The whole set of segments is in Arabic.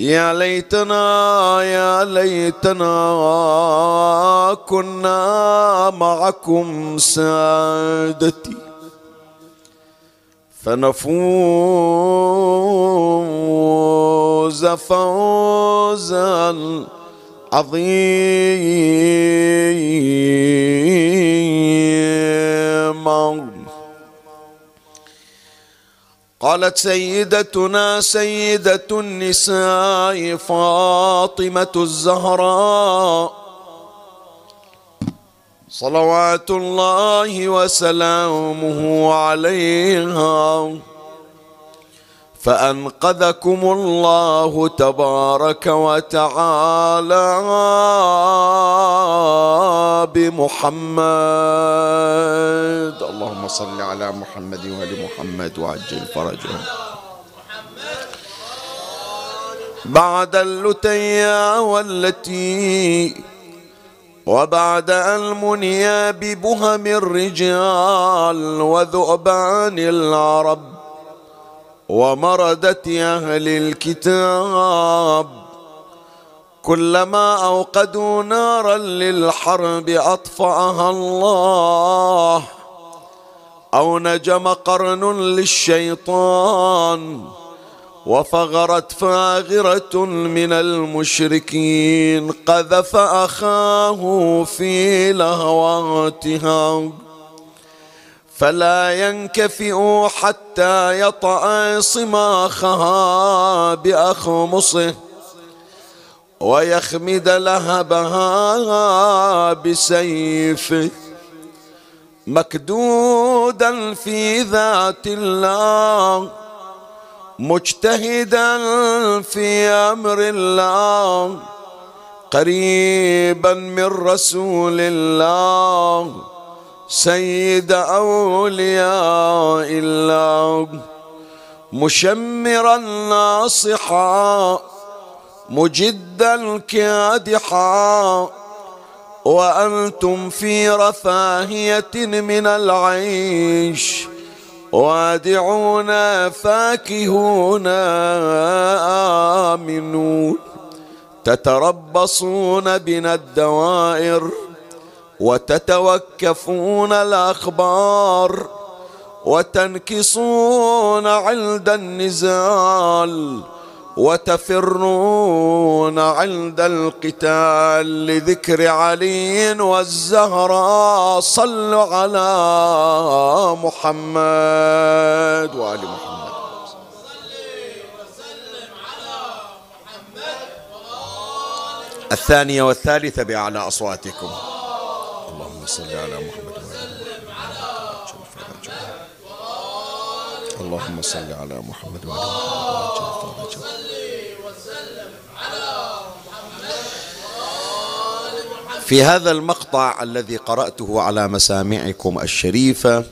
يا ليتنا يا ليتنا كنا معكم سادتي. فنفوز فوزا عظيما. قالت سيدتنا سيدة النساء فاطمة الزهراء. صلوات الله وسلامه عليها. فأنقذكم الله تبارك وتعالى بمحمد. اللهم صل على محمد وآل محمد وعجل فرجهم. بعد اللتيا والتي وبعد المنيا ببهم الرجال وذؤبان العرب ومردة أهل الكتاب كلما أوقدوا نارا للحرب أطفأها الله أو نجم قرن للشيطان وفغرت فاغرة من المشركين قذف أخاه في لهواتها. فلا ينكفئ حتى يطأ صماخها بأخمصه ويخمد لهبها بسيفه مكدودا في ذات الله مجتهدا في أمر الله قريبا من رسول الله. سيد أولياء الله مشمرا ناصحا مجدا كادحا وأنتم في رفاهية من العيش وادعون فاكهون آمنون تتربصون بنا الدوائر. وتتوكفون الأخبار وتنكصون عند النزال وتفرون عند القتال لذكر علي والزهراء صلوا على محمد وآل محمد. الثانية والثالثة بأعلى أصواتكم. صل على محمد اللهم صل على محمد وعلى محمد. في هذا المقطع الذي قرأته على مسامعكم الشريفة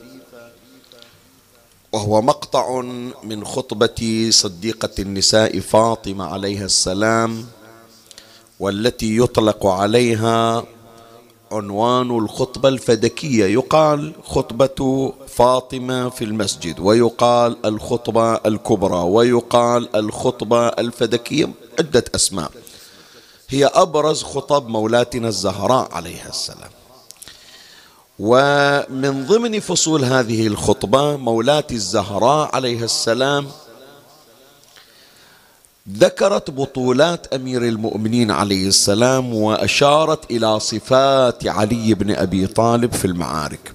وهو مقطع من خطبة صديقة النساء فاطمة عليها السلام والتي يطلق عليها عنوان الخطبة الفدكية. يقال خطبة فاطمة في المسجد ويقال الخطبة الكبرى ويقال الخطبة الفدكية. عدة أسماء. هي أبرز خطب مولاتنا الزهراء عليها السلام. ومن ضمن فصول هذه الخطبة مولاتي الزهراء عليها السلام ذكرت بطولات أمير المؤمنين عليه السلام وأشارت إلى صفات علي بن أبي طالب في المعارك.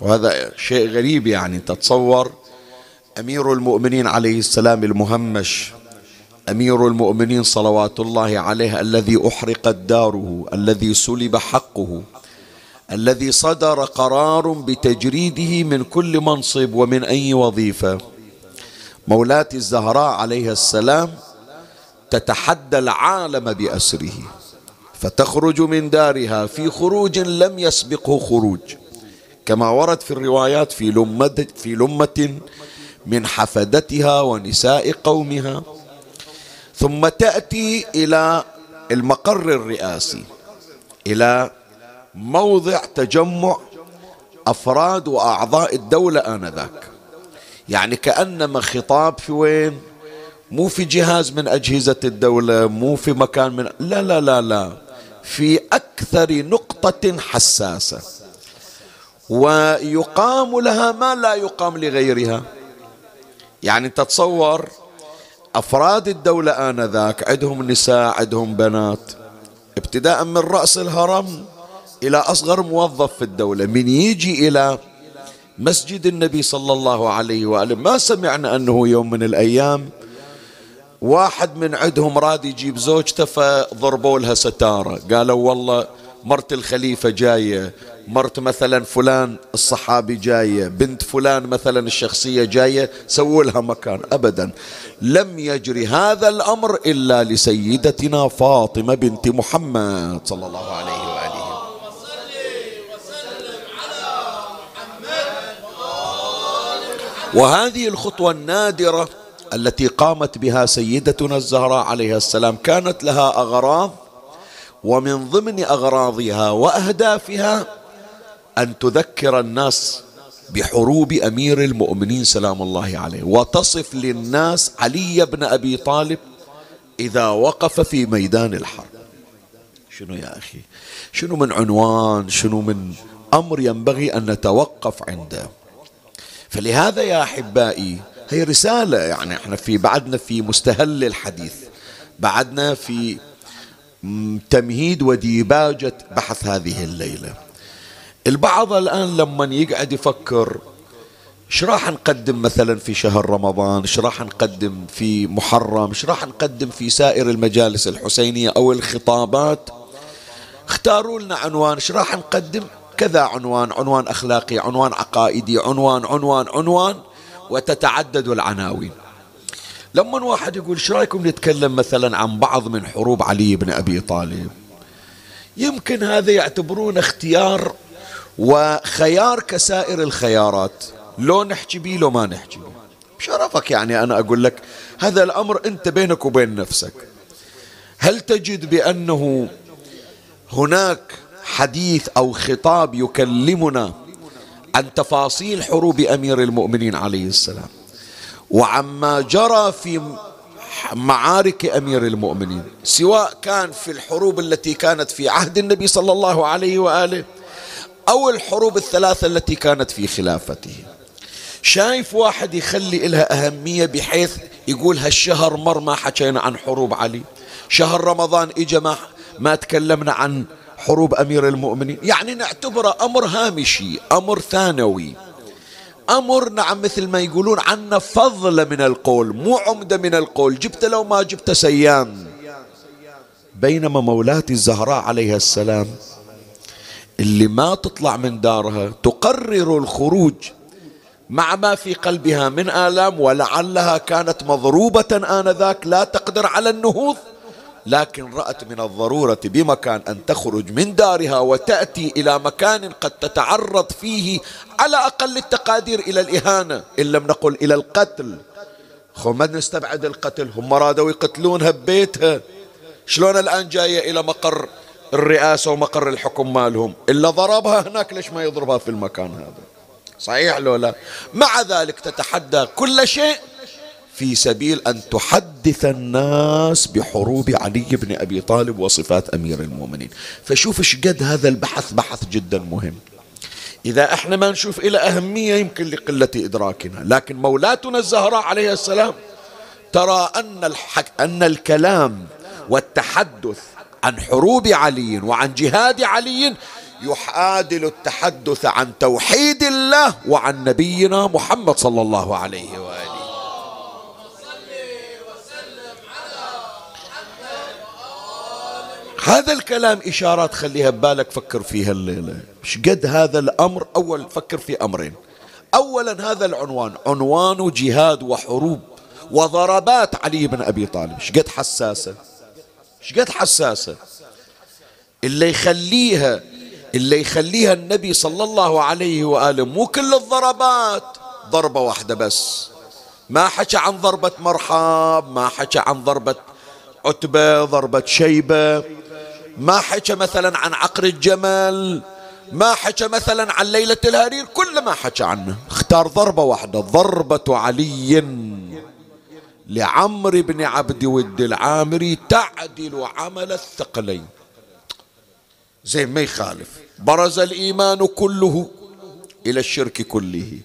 وهذا شيء غريب يعني تتصور. أمير المؤمنين عليه السلام المهمش أمير المؤمنين صلوات الله عليه الذي احرقت داره الذي سلب حقه الذي صدر قرار بتجريده من كل منصب ومن أي وظيفة. مولاتي الزهراء عليها السلام تتحدى العالم بأسره فتخرج من دارها في خروج لم يسبقه خروج. كما ورد في الروايات في لمة, في لمة من حفدتها ونساء قومها. ثم تأتي إلى المقر الرئاسي إلى موضع تجمع أفراد وأعضاء الدولة آنذاك. يعني كأنما خطاب في وين؟ مو في جهاز من أجهزة الدولة مو في مكان من لا لا لا لا. في أكثر نقطة حساسة. ويقام لها ما لا يقام لغيرها. يعني تتصور أفراد الدولة آنذاك عندهم نساء عندهم بنات ابتداء من رأس الهرم إلى أصغر موظف في الدولة. من يجي إلى مسجد النبي صلى الله عليه وآله. ما سمعنا أنه يوم من الأيام واحد من عندهم راد يجيب زوجته فضربوا لها ستارة. قالوا والله مرت الخليفة جاية مرت مثلا فلان الصحابي جاية بنت فلان مثلا الشخصية جاية سووا لها مكان. أبدا لم يجري هذا الأمر إلا لسيدتنا فاطمة بنت محمد صلى الله عليه وآله. وهذه الخطوة النادرة التي قامت بها سيدتنا الزهراء عليها السلام كانت لها أغراض ومن ضمن أغراضها وأهدافها أن تذكر الناس بحروب أمير المؤمنين سلام الله عليه وتصف للناس علي بن أبي طالب إذا وقف في ميدان الحرب. شنو يا أخي؟ شنو من عنوان شنو من أمر ينبغي أن نتوقف عنده؟ فلهذا يا أحبائي هي رسالة يعني إحنا في بعدنا في مستهل الحديث. بعدنا في تمهيد وديباجة بحث هذه الليلة. البعض الآن لما يقعد يفكر إيش راح نقدم مثلا في شهر رمضان؟ إيش راح نقدم في محرم؟ إيش راح نقدم في سائر المجالس الحسينية أو الخطابات؟ اختاروا لنا عنوان إيش راح نقدم؟ كذا عنوان عنوان أخلاقي عنوان عقائدي عنوان عنوان عنوان. وتتعدد العناوين. لما واحد يقول إيش رأيكم نتكلم مثلا عن بعض من حروب علي بن أبي طالب؟ يمكن هذا يعتبرون اختيار وخيار كسائر الخيارات لو نحكي بيه لو ما نحكي بيه بشرفك يعني أنا أقول لك هذا الأمر أنت بينك وبين نفسك. هل تجد بأنه هناك حديث أو خطاب يكلمنا عن تفاصيل حروب أمير المؤمنين عليه السلام وعما جرى في معارك أمير المؤمنين سواء كان في الحروب التي كانت في عهد النبي صلى الله عليه وآله أو الحروب الثلاثة التي كانت في خلافته. شايف واحد يخلي لها أهمية بحيث يقول هالشهر مر ما حكينا عن حروب علي شهر رمضان اجى ما ما تكلمنا عن حروب أمير المؤمنين. يعني نعتبره أمر هامشي أمر ثانوي. أمر نعم مثل ما يقولون عنا فضل من القول مو عمدة من القول. جبت لو ما جبت سيان بينما مولاتي الزهراء عليها السلام اللي ما تطلع من دارها تقرر الخروج مع ما في قلبها من آلام ولعلها كانت مضروبة آنذاك لا تقدر على النهوض. لكن رأت من الضرورة بمكان أن تخرج من دارها وتأتي إلى مكان قد تتعرض فيه على أقل التقادير إلى الإهانة. إن لم نقل إلى القتل. خو ما نستبعد القتل؟ هم رادوا يقتلونها ببيتها شلون الآن جاية إلى مقر الرئاسة ومقر الحكم مالهم؟ إلا ضربها هناك ليش ما يضربها في المكان هذا؟ صحيح لو لا؟ مع ذلك تتحدى كل شيء في سبيل أن تحدث الناس بحروب علي بن أبي طالب وصفات أمير المؤمنين. فشوف قد هذا البحث بحث جدا مهم. إذا إحنا ما نشوف إلى أهمية يمكن لقلة إدراكنا. لكن مولاتنا الزهراء عليه السلام ترى أن, الحك... أن الكلام والتحدث عن حروب علي وعن جهاد علي يحادل التحدث عن توحيد الله وعن نبينا محمد صلى الله عليه وآله. هذا الكلام إشارات خليها ببالك فكر فيها الليلة مش قد هذا الأمر؟ أول فكر في أمرين. أولا هذا العنوان عنوان جهاد وحروب وضربات علي بن أبي طالب. مش قد حساسة؟ مش قد حساسة؟ اللي يخليها اللي يخليها النبي صلى الله عليه وآله مو كل الضربات. ضربة واحدة بس. ما حكى عن ضربة مرحب ما حكى عن ضربة عتبة ضربة شيبة. ما حكى مثلا عن عقر الجمل ما حكى مثلا عن ليلة الهرير كل ما حكى عنه. اختار ضربة واحدة ضربة علي. لعمر بن عبد ود العامري تعدل عمل الثقلين. زي ما يخالف. برز الإيمان كله إلى الشرك كله.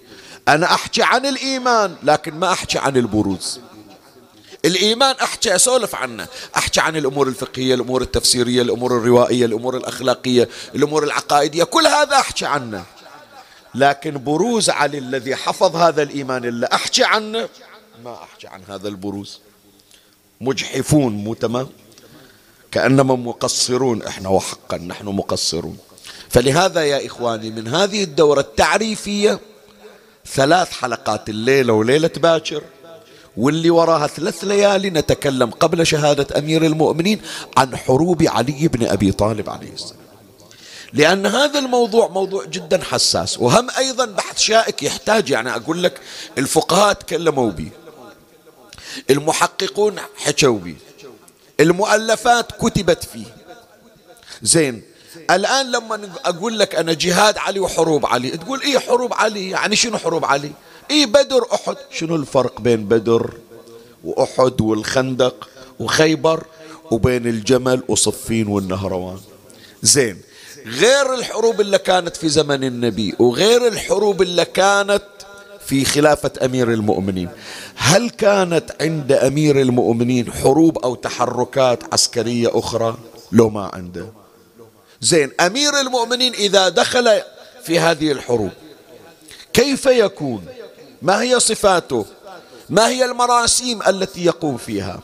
أنا أحكي عن الإيمان لكن ما أحكي عن البروز. الإيمان أحكي أسولف عنه. أحكي عن الأمور الفقهية الأمور التفسيرية الأمور الروائية الأمور الأخلاقية الأمور العقائدية كل هذا أحكي عنه. لكن بروز علي الذي حفظ هذا الإيمان اللي أحكي عنه ما أحكي عن هذا البروز. مجحفون مو تمام؟ كأنما مقصرون. إحنا وحقا نحن مقصرون. فلهذا يا إخواني من هذه الدورة التعريفية ثلاث حلقات الليلة وليلة باكر واللي وراها ثلاث ليالي نتكلم قبل شهادة أمير المؤمنين عن حروب علي بن أبي طالب عليه السلام. لأن هذا الموضوع موضوع جدا حساس وهم أيضا بحث شائك يحتاج يعني أقول لك الفقهاء تكلموا به المحققون حكوا به المؤلفات كتبت فيه. زين الآن لما أقول لك أنا جهاد علي وحروب علي تقول إيه حروب علي؟ يعني شنو حروب علي؟ إيه بدر؟ أحد. شنو الفرق بين بدر وأحد والخندق وخيبر وبين الجمل وصفين والنهروان؟ زين. غير الحروب اللي كانت في زمن النبي وغير الحروب اللي كانت في خلافة أمير المؤمنين. هل كانت عند أمير المؤمنين حروب أو تحركات عسكرية أخرى؟ لو ما عنده. زين. أمير المؤمنين إذا دخل في هذه الحروب كيف يكون؟ ما هي صفاته؟ ما هي المراسيم التي يقوم فيها؟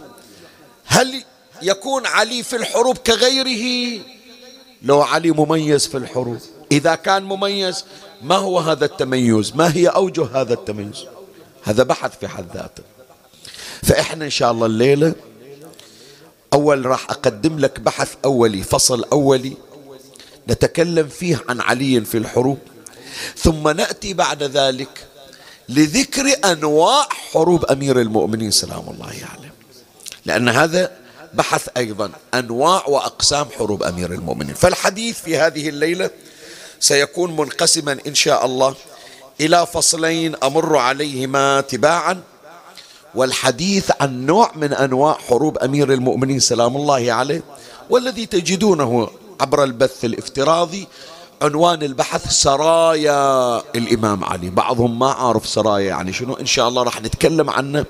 هل يكون علي في الحروب كغيره؟ لو علي مميز في الحروب. إذا كان مميز ما هو هذا التميز؟ ما هي أوجه هذا التميز؟ هذا بحث في حد ذاته. فإحنا إن شاء الله الليلة أول راح أقدم لك بحث أولي فصل أولي نتكلم فيه عن علي في الحروب. ثم نأتي بعد ذلك لذكر أنواع حروب أمير المؤمنين سلام الله عليه. لأن هذا بحث أيضا أنواع وأقسام حروب أمير المؤمنين. فالحديث في هذه الليلة سيكون منقسما إن شاء الله إلى فصلين أمر عليهما تباعا. والحديث عن نوع من أنواع حروب أمير المؤمنين سلام الله عليه والذي تجدونه عبر البث الإفتراضي عنوان البحث سرايا الإمام علي. بعضهم ما عارف سرايا يعني شنو. إن شاء الله راح نتكلم عنه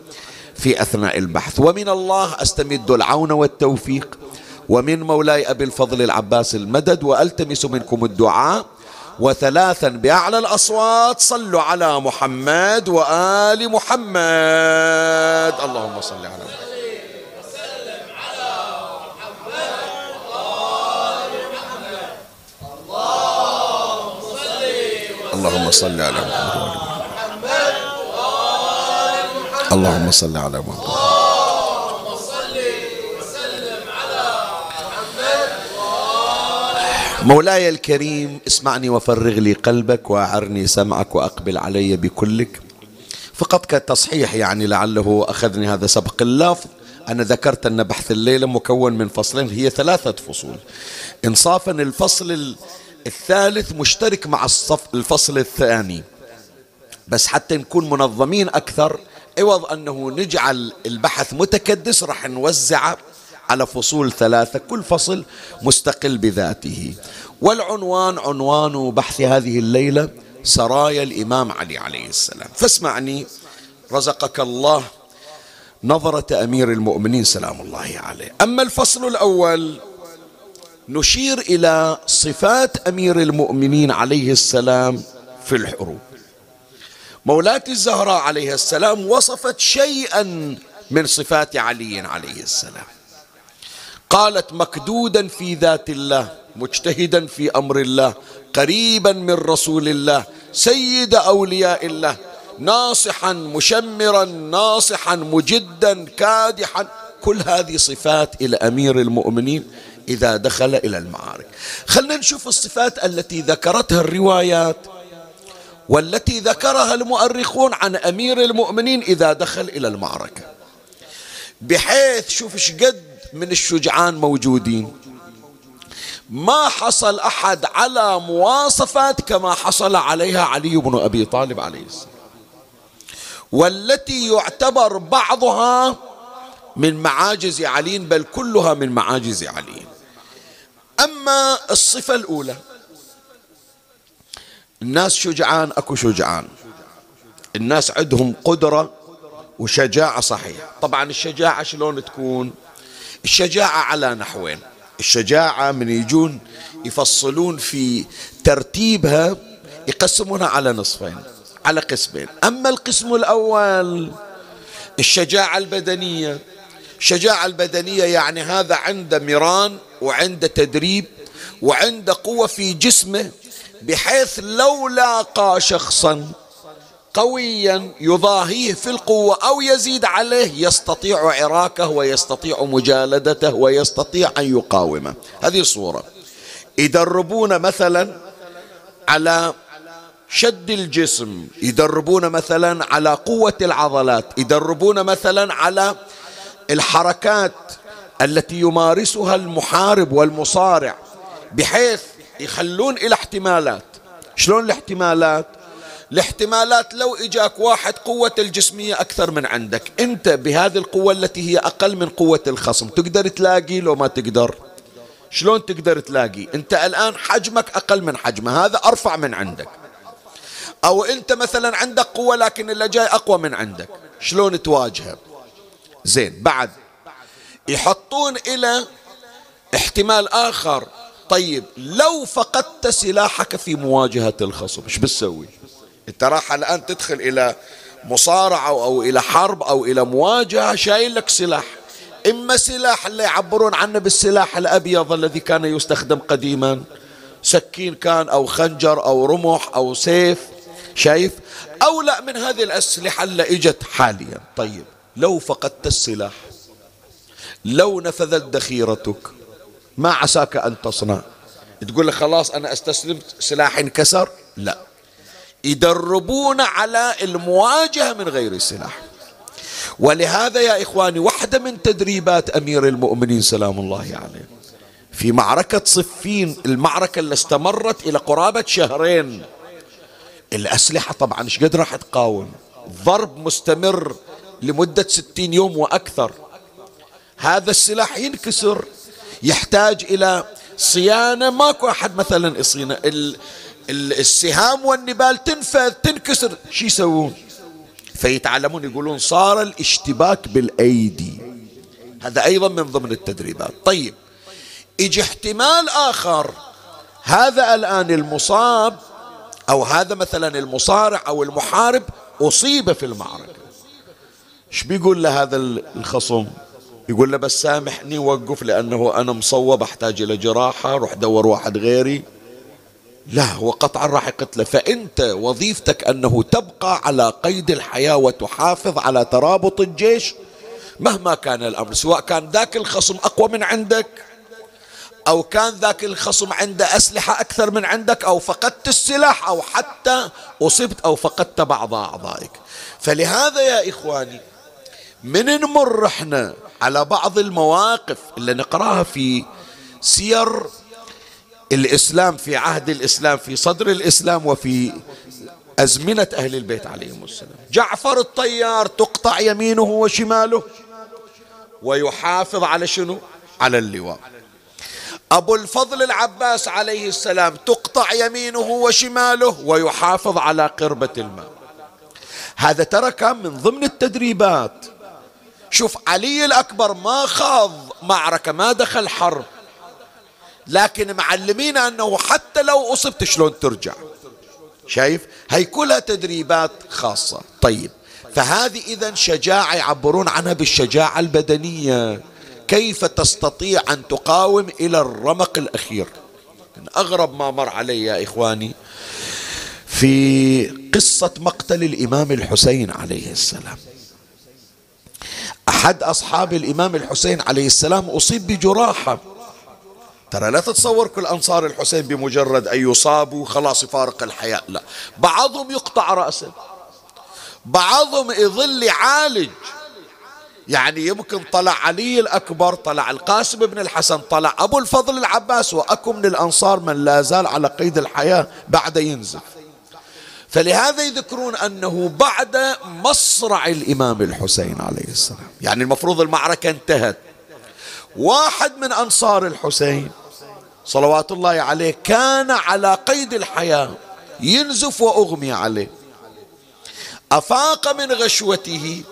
في أثناء البحث. ومن الله أستمد العون والتوفيق. ومن مولاي أبي الفضل العباس المدد. وألتمس منكم الدعاء. وثلاثا بأعلى الأصوات. صلوا على محمد وآل محمد. اللهم صل على محمد. اللهم صل على محمد. اللهم صل على محمد. مولاي الكريم اسمعني وفرغ لي قلبك وأعرني سمعك وأقبل علي بكلك. فقط كتصحيح يعني لعله أخذني هذا سبق اللفظ. أنا ذكرت أن بحث الليلة مكون من فصلين هي ثلاثة فصول. إنصافا الفصل الثالث مشترك مع الصف الفصل الثاني. بس حتى نكون منظمين أكثر عوض أنه نجعل البحث متكدس راح نوزعه على فصول ثلاثة كل فصل مستقل بذاته. والعنوان عنوان بحث هذه الليلة سرايا الإمام علي عليه السلام. فاسمعني رزقك الله نظرة أمير المؤمنين سلام الله عليه. أما الفصل الأول نشير إلى صفات أمير المؤمنين عليه السلام في الحروب. مولاتي الزهراء عليه السلام وصفت شيئا من صفات علي عليه السلام. قالت مكدودا في ذات الله مجتهدا في أمر الله قريبا من رسول الله سيد أولياء الله ناصحا مشمرا ناصحا مجدا كادحا. كل هذه صفات إلى أمير المؤمنين إذا دخل إلى المعارك. خلنا نشوف الصفات التي ذكرتها الروايات والتي ذكرها المؤرخون عن أمير المؤمنين إذا دخل إلى المعركة. بحيث شوف إيش قد من الشجعان موجودين. ما حصل أحد على مواصفات كما حصل عليها علي بن أبي طالب عليه السلام. والتي يعتبر بعضها من معاجز علي بل كلها من معاجز علي. أما الصفة الأولى الناس شجعان أكو شجعان. الناس عندهم قدرة وشجاعة صحيحة. طبعا الشجاعة شلون تكون؟ الشجاعة على نحوين. الشجاعة من يجون يفصلون في ترتيبها يقسمونها على نصفين على قسمين. أما القسم الأول الشجاعة البدنية. الشجاعة البدنية يعني هذا عنده مران وعنده تدريب وعنده قوة في جسمه بحيث لو لاقى شخصا قويا يضاهيه في القوة أو يزيد عليه يستطيع عراكه ويستطيع مجالدته ويستطيع أن يقاومه. هذه صورة يدربون مثلا على شد الجسم يدربون مثلا على قوة العضلات يدربون مثلا على الحركات التي يمارسها المحارب والمصارع بحيث يخلون إلى احتمالات. شلون الاحتمالات؟ الاحتمالات لو إجاك واحد قوة الجسمية أكثر من عندك أنت بهذه القوة التي هي أقل من قوة الخصم تقدر تلاقي لو ما تقدر. شلون تقدر تلاقي؟ أنت الآن حجمك أقل من حجمه هذا أرفع من عندك. أو أنت مثلا عندك قوة لكن اللي جاي أقوى من عندك شلون تواجهه؟ زين بعد يحطون إلى احتمال آخر. طيب لو فقدت سلاحك في مواجهة الخصم إيش بتسوي؟ أنت راح الآن تدخل إلى مصارعة أو إلى حرب أو إلى مواجهة شايل لك سلاح. إما سلاح اللي يعبرون عنه بالسلاح الأبيض الذي كان يستخدم قديما. سكين كان أو خنجر أو رمح أو سيف شايف؟ أو لا من هذه الأسلحة اللي إجت حاليا. طيب لو فقدت السلاح لو نفذت ذخيرتك ما عساك أن تصنع. تقول لك خلاص أنا استسلمت سلاحي انكسر؟ لا. يدربون على المواجهة من غير السلاح ولهذا يا إخواني واحدة من تدريبات أمير المؤمنين سلام الله عليه. في معركة صفين المعركة اللي استمرت إلى قرابة شهرين. الأسلحة طبعا إيش قد راح تقاوم؟ ضرب مستمر لمدة ستين يوم وأكثر. هذا السلاح ينكسر يحتاج إلى صيانة. ماكو أحد مثلا يصينة السهام والنبال تنفذ تنكسر شو يسوون؟ فيتعلمون يقولون صار الاشتباك بالأيدي. هذا أيضا من ضمن التدريبات. طيب يجي احتمال آخر. هذا الآن المصاب أو هذا مثلا المصارع أو المحارب أصيب في المعركة. إيش بيقول له هذا الخصم؟ يقول له بس سامحني وقف لأنه أنا مصوب أحتاج إلى جراحة روح دور واحد غيري. لا هو قطعا راح يقتله. فأنت وظيفتك أنه تبقى على قيد الحياة وتحافظ على ترابط الجيش مهما كان الأمر سواء كان ذاك الخصم أقوى من عندك أو كان ذاك الخصم عنده أسلحة أكثر من عندك أو فقدت السلاح أو حتى أصبت أو فقدت بعض أعضائك. فلهذا يا إخواني من نمر إحنا على بعض المواقف اللي نقراها في سير الإسلام في عهد الإسلام في صدر الإسلام وفي أزمنة أهل البيت عليهم السلام. جعفر الطيار تقطع يمينه وشماله ويحافظ على شنو؟ على اللواء. أبو الفضل العباس عليه السلام تقطع يمينه وشماله ويحافظ على قربة الماء. هذا ترى كان من ضمن التدريبات شوف علي الأكبر ما خاض معركة ما دخل حرب. لكن معلمين أنه حتى لو أصبت شلون ترجع؟ شايف؟ هي كلها تدريبات خاصة. طيب فهذه إذا شجاعة يعبرون عنها بالشجاعة البدنية. كيف تستطيع أن تقاوم إلى الرمق الأخير؟ من أغرب ما مر علي يا إخواني في قصة مقتل الإمام الحسين عليه السلام. أحد أصحاب الإمام الحسين عليه السلام أصيب بجراحة. ترى لا تتصور كل أنصار الحسين بمجرد أن يصابوا خلاص يفارق الحياة. لا. بعضهم يقطع رأسه. بعضهم يظل يعالج. يعني يمكن طلع علي الأكبر طلع القاسم بن الحسن طلع أبو الفضل العباس وأكو من الأنصار من لا زال على قيد الحياة بعد ينزف. فلهذا يذكرون أنه بعد مصرع الإمام الحسين عليه السلام. يعني المفروض المعركة انتهت. واحد من أنصار الحسين صلوات الله عليه كان على قيد الحياة ينزف وأغمي عليه. أفاق من غشوته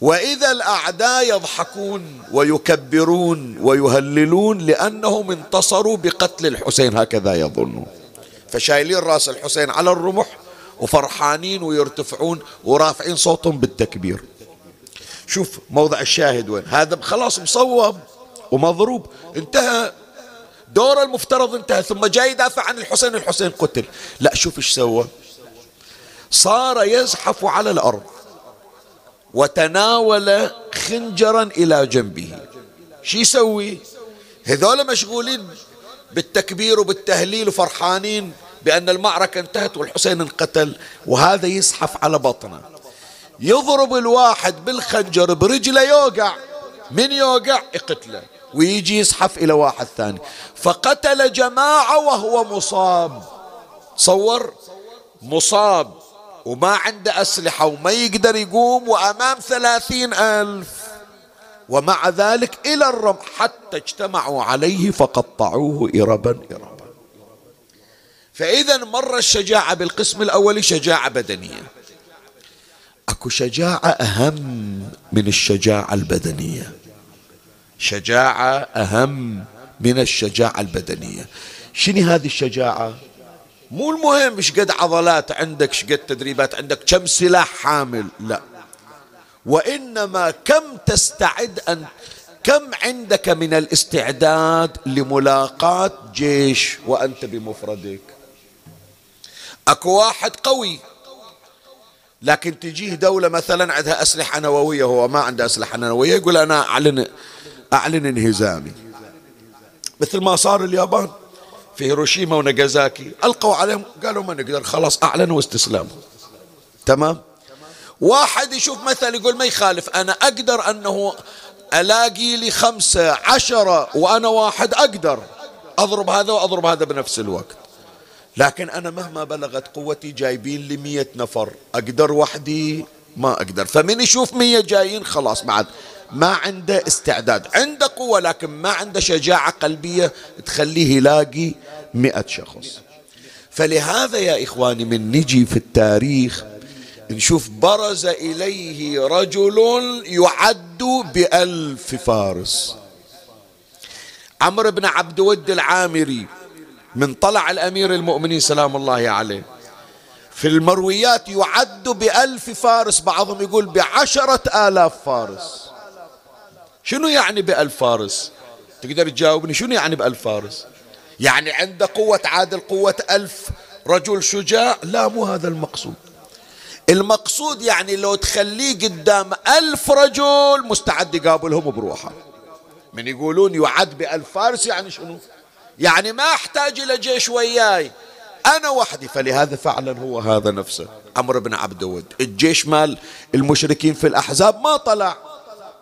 وإذا الأعداء يضحكون ويكبرون ويهللون لأنهم انتصروا بقتل الحسين هكذا يظنون. فشايلين راس الحسين على الرمح وفرحانين ويرتفعون ورافعين صوتهم بالتكبير. شوف موضع الشاهد وين. هذا خلاص مصوب ومضروب. انتهى. دور المفترض انتهى ثم جاي يدافع عن الحسين الحسين قتل. لا شوف إيش سوى. صار يزحف على الأرض وتناول خنجرا إلى جنبه. شو يسوي؟ هذول مشغولين. بالتكبير وبالتهليل وفرحانين بأن المعركة انتهت والحسين انقتل وهذا يزحف على بطنه. يضرب الواحد بالخنجر برجله يوقع. من يوقع؟ يقتله ويجي يزحف إلى واحد ثاني. فقتل جماعة وهو مصاب. صور مصاب. وما عنده أسلحة وما يقدر يقوم وأمام ثلاثين ألف. ومع ذلك إلى الرمح حتى اجتمعوا عليه فقطعوه إربا إربا. فإذا مر الشجاعة بالقسم الأول شجاعة بدنية. أكو شجاعة أهم من الشجاعة البدنية. شجاعة أهم من الشجاعة البدنية. شنو هذه الشجاعة؟ مو المهم إيش قد عضلات عندك إيش قد تدريبات عندك كم سلاح حامل؟ لا. وإنما كم تستعد أن كم عندك من الاستعداد لملاقاة جيش وأنت بمفردك؟ أكو واحد قوي لكن تجيه دولة مثلا عندها أسلحة نووية هو ما عنده أسلحة نووية يقول أنا أعلن أعلن انهزامي. مثل ما صار اليابان في هيروشيما وناجازاكي ألقوا عليهم قالوا ما نقدر خلاص أعلنوا استسلام تمام؟ واحد يشوف مثل يقول ما يخالف أنا أقدر أنه ألاقي لي خمسة عشرة وأنا واحد أقدر. أضرب هذا وأضرب هذا بنفس الوقت. لكن أنا مهما بلغت قوتي جايبين لي مية نفر. أقدر وحدي ما أقدر. فمن يشوف مية جايين خلاص بعد ما عنده استعداد. عنده قوة لكن ما عنده شجاعة قلبية تخليه يلاقي مئة شخص. فلهذا يا إخواني من نجي في التاريخ نشوف برز إليه رجل يعد بألف فارس. عمرو بن عبد ود العامري من طلع الأمير المؤمنين سلام الله عليه. في المرويات يعد بألف فارس بعضهم يقول بعشرة آلاف فارس. شنو يعني بألف فارس؟ تقدر تجاوبني شنو يعني بألف فارس؟ يعني عنده قوة عادل قوة ألف رجل شجاع؟ لا مو هذا المقصود. المقصود يعني لو تخليه قدام ألف رجل مستعد يقابلهم بروحه. من يقولون يعد بألف فارس يعني شنو؟ يعني ما أحتاج إلى جيش وياي. أنا وحدي فلهذا فعلا هو هذا نفسه. عمرو بن عبد ود الجيش مال المشركين في الأحزاب ما طلع.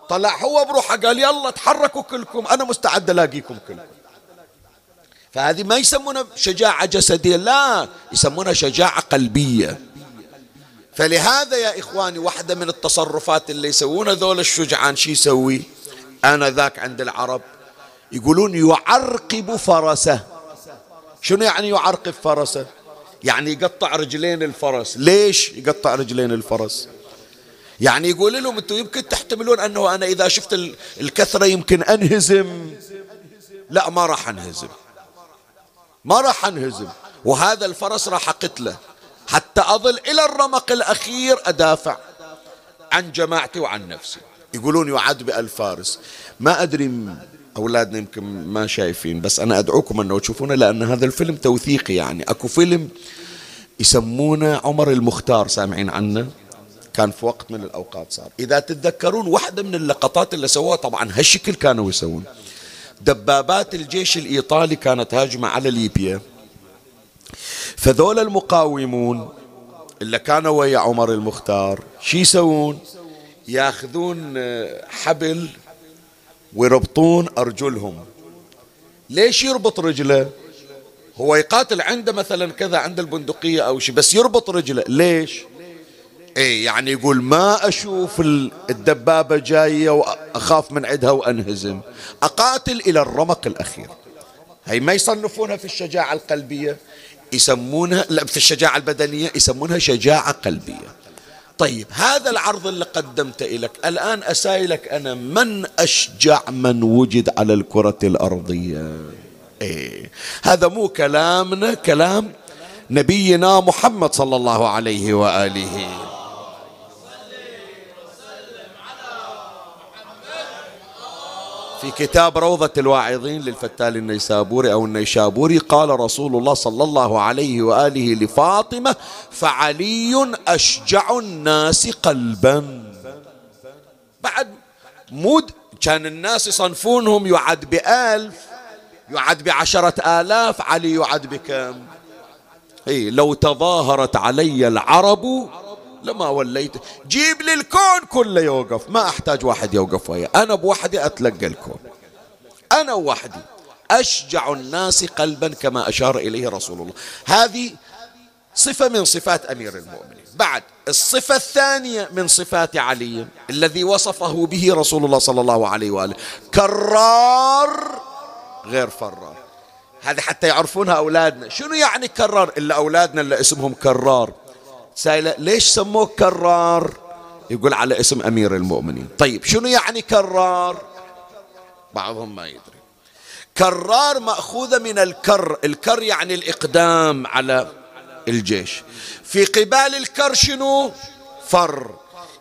طلع هو بروحه قال يلا تحركوا كلكم أنا مستعد ألاقيكم كلكم. فهذه ما يسمونها شجاعة جسدية لا يسمونها شجاعة قلبية. فلهذا يا إخواني واحدة من التصرفات اللي يسوونها ذول الشجعان شي يسوي؟ أنا ذاك عند العرب يقولون يعرقب فرسه. شنو يعني يعرقب فرسه؟ يعني يقطع رجلين الفرس. ليش يقطع رجلين الفرس؟ يعني يقول لهم أنتم يمكن تحتملون أنه أنا إذا شفت الكثرة يمكن أنهزم. لا ما راح أنهزم. ما راح أنهزم. وهذا الفرس راح أقتله. حتى أظل إلى الرمق الأخير أدافع عن جماعتي وعن نفسي. يقولون يعد بالفارس ما أدري أولادنا يمكن ما شايفين بس أنا أدعوكم أنه تشوفونه لأن هذا الفيلم توثيقي يعني. أكو فيلم يسمونه عمر المختار سامعين عنه؟ كان في وقت من الأوقات صار. إذا تتذكرون واحدة من اللقطات اللي سووها طبعا هالشكل كانوا يسوون. دبابات الجيش الإيطالي كانت هاجمة على ليبيا. فذول المقاومون اللي كانوا ويا عمر المختار شي يسوون؟ ياخذون حبل ويربطون أرجلهم. ليش يربط رجله؟ هو يقاتل عنده مثلا كذا عند البندقية أو شيء بس يربط رجله. ليش؟ إيه يعني يقول ما أشوف الدبابة جاية وأخاف من عدها وأنهزم. أقاتل إلى الرمق الأخير. هي ما يصنفونها في الشجاعة القلبية. يسمونها لا في الشجاعة البدنية يسمونها شجاعة قلبية. طيب هذا العرض اللي قدمته لك الآن أسائلك أنا من أشجع من وجد على الكرة الأرضية؟ إيه هذا مو كلامنا كلام نبينا محمد صلى الله عليه وآله. في كتاب روضة الواعظين للفتال النيسابوري أو النيشابوري قال رسول الله صلى الله عليه وآله لفاطمة فعلي أشجع الناس قلبا. بعد مود كان الناس يصنفونهم يعد بألف يعد بعشرة آلاف علي يعد بكم. اي لو تظاهرت علي العرب لما وليت. جيب لي الكون كله يوقف. ما أحتاج واحد يوقف ويا. أنا بوحدي أتلقى الكون. أنا وحدي. أشجع الناس قلبا كما أشار إليه رسول الله. هذه صفة من صفات أمير المؤمنين. بعد الصفة الثانية من صفات علي الذي وصفه به رسول الله صلى الله عليه وآله. كرار غير فرار. هذه حتى يعرفونها أولادنا. شنو يعني كرار؟ إلا أولادنا اللي اسمهم كرار. سائلة ليش سموه كرار؟ يقول على اسم أمير المؤمنين. طيب شنو يعني كرار؟ بعضهم ما يدري. كرار مأخوذة من الكر الكر يعني الإقدام على الجيش. في قبال الكر شنو؟ فر.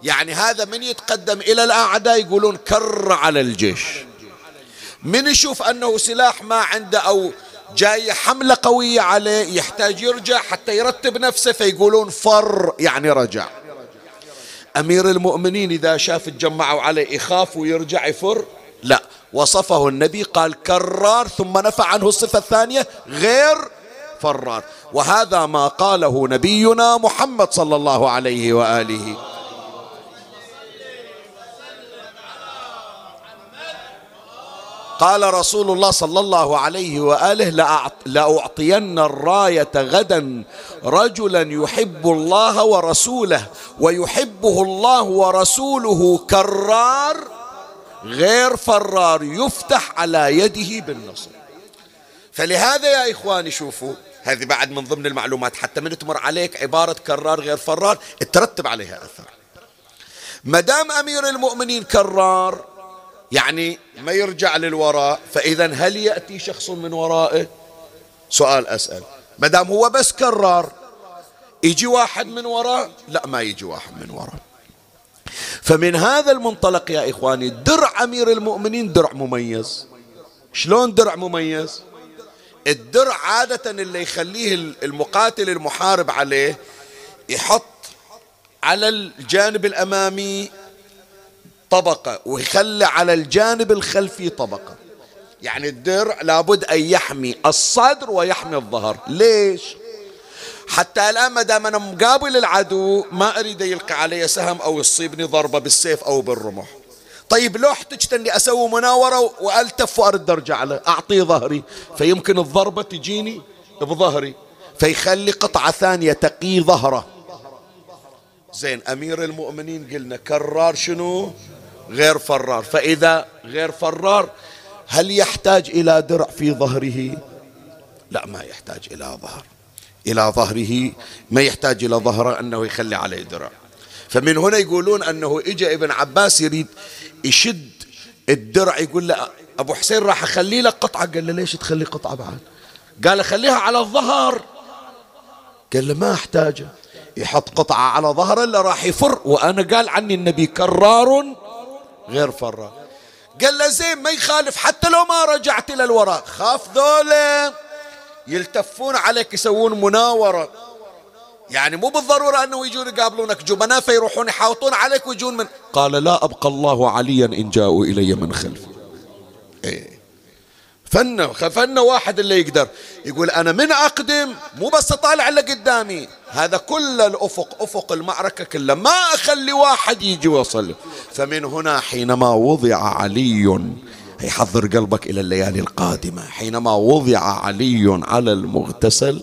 يعني هذا من يتقدم إلى الأعداء؟ يقولون كر على الجيش. من يشوف أنه سلاح ما عنده أو جاي حملة قوية عليه يحتاج يرجع حتى يرتب نفسه فيقولون فر يعني رجع. أمير المؤمنين إذا شاف تجمعوا عليه يخاف ويرجع يفر؟ لا. وصفه النبي قال كرار ثم نفى عنه الصفة الثانية غير فرار. وهذا ما قاله نبينا محمد صلى الله عليه وآله. قال رسول الله صلى الله عليه وآله لأعطين الراية غدا رجلا يحب الله ورسوله ويحبه الله ورسوله كرار غير فرار يفتح على يده بالنصر. فلهذا يا إخواني شوفوا هذه بعد من ضمن المعلومات حتى من تمر عليك عبارة كرار غير فرار ترتب عليها أثر. ما دام أمير المؤمنين كرار يعني ما يرجع للوراء فإذا هل يأتي شخص من ورائه؟ سؤال أسأل. ما دام هو بس كرر يجي واحد من وراء؟ لا ما يجي واحد من وراء. فمن هذا المنطلق يا إخواني درع أمير المؤمنين درع مميز. شلون درع مميز؟ الدرع عادة اللي يخليه المقاتل المحارب عليه يحط على الجانب الأمامي طبقة ويخلي على الجانب الخلفي طبقة. يعني الدرع لابد أن يحمي الصدر ويحمي الظهر. ليش؟ حتى الآن ما دام أنا مقابل العدو ما أريد يلقي علي سهم أو يصيبني ضربة بالسيف أو بالرمح. طيب لو احتجت أني أسوي مناورة وألتف وأرد أرجع له اعطيه ظهري فيمكن الضربة تجيني بظهري فيخلي قطعة ثانية تقي ظهره. زين أمير المؤمنين قلنا كرار شنو؟ غير فرار. فإذا غير فرار هل يحتاج إلى درع في ظهره؟ لا ما يحتاج إلى ظهر. إلى ظهره ما يحتاج إلى ظهره أنه يخلي عليه درع. فمن هنا يقولون أنه اجى ابن عباس يريد يشد الدرع يقول له أبو حسين راح أخلي لك قطعة؟ قال له ليش تخلي قطعة بعد؟ قال خليها على الظهر. قال له ما أحتاجه. يحط قطعة على ظهره الا راح يفر وأنا قال عني النبي كرار غير فرار قال له زين ما يخالف حتى لو ما رجعت إلى الوراء. خاف ذولا يلتفون عليك يسوون مناورة. يعني مو بالضرورة أنه يجون يقابلونك جبناء فيروحون يحاوطون عليك ويجون من. قال لا أبقى الله عليا إن جاءوا إلي من خلفي. إيه. فن فن واحد اللي يقدر. يقول أنا من أقدم مو بس أطالع اللي قدامي. هذا كل الأفق أفق المعركة كلها. ما أخلي واحد يجي ويصل فمن هنا حينما وضع علي يحضر قلبك إلى الليالي القادمة. حينما وضع علي على المغتسل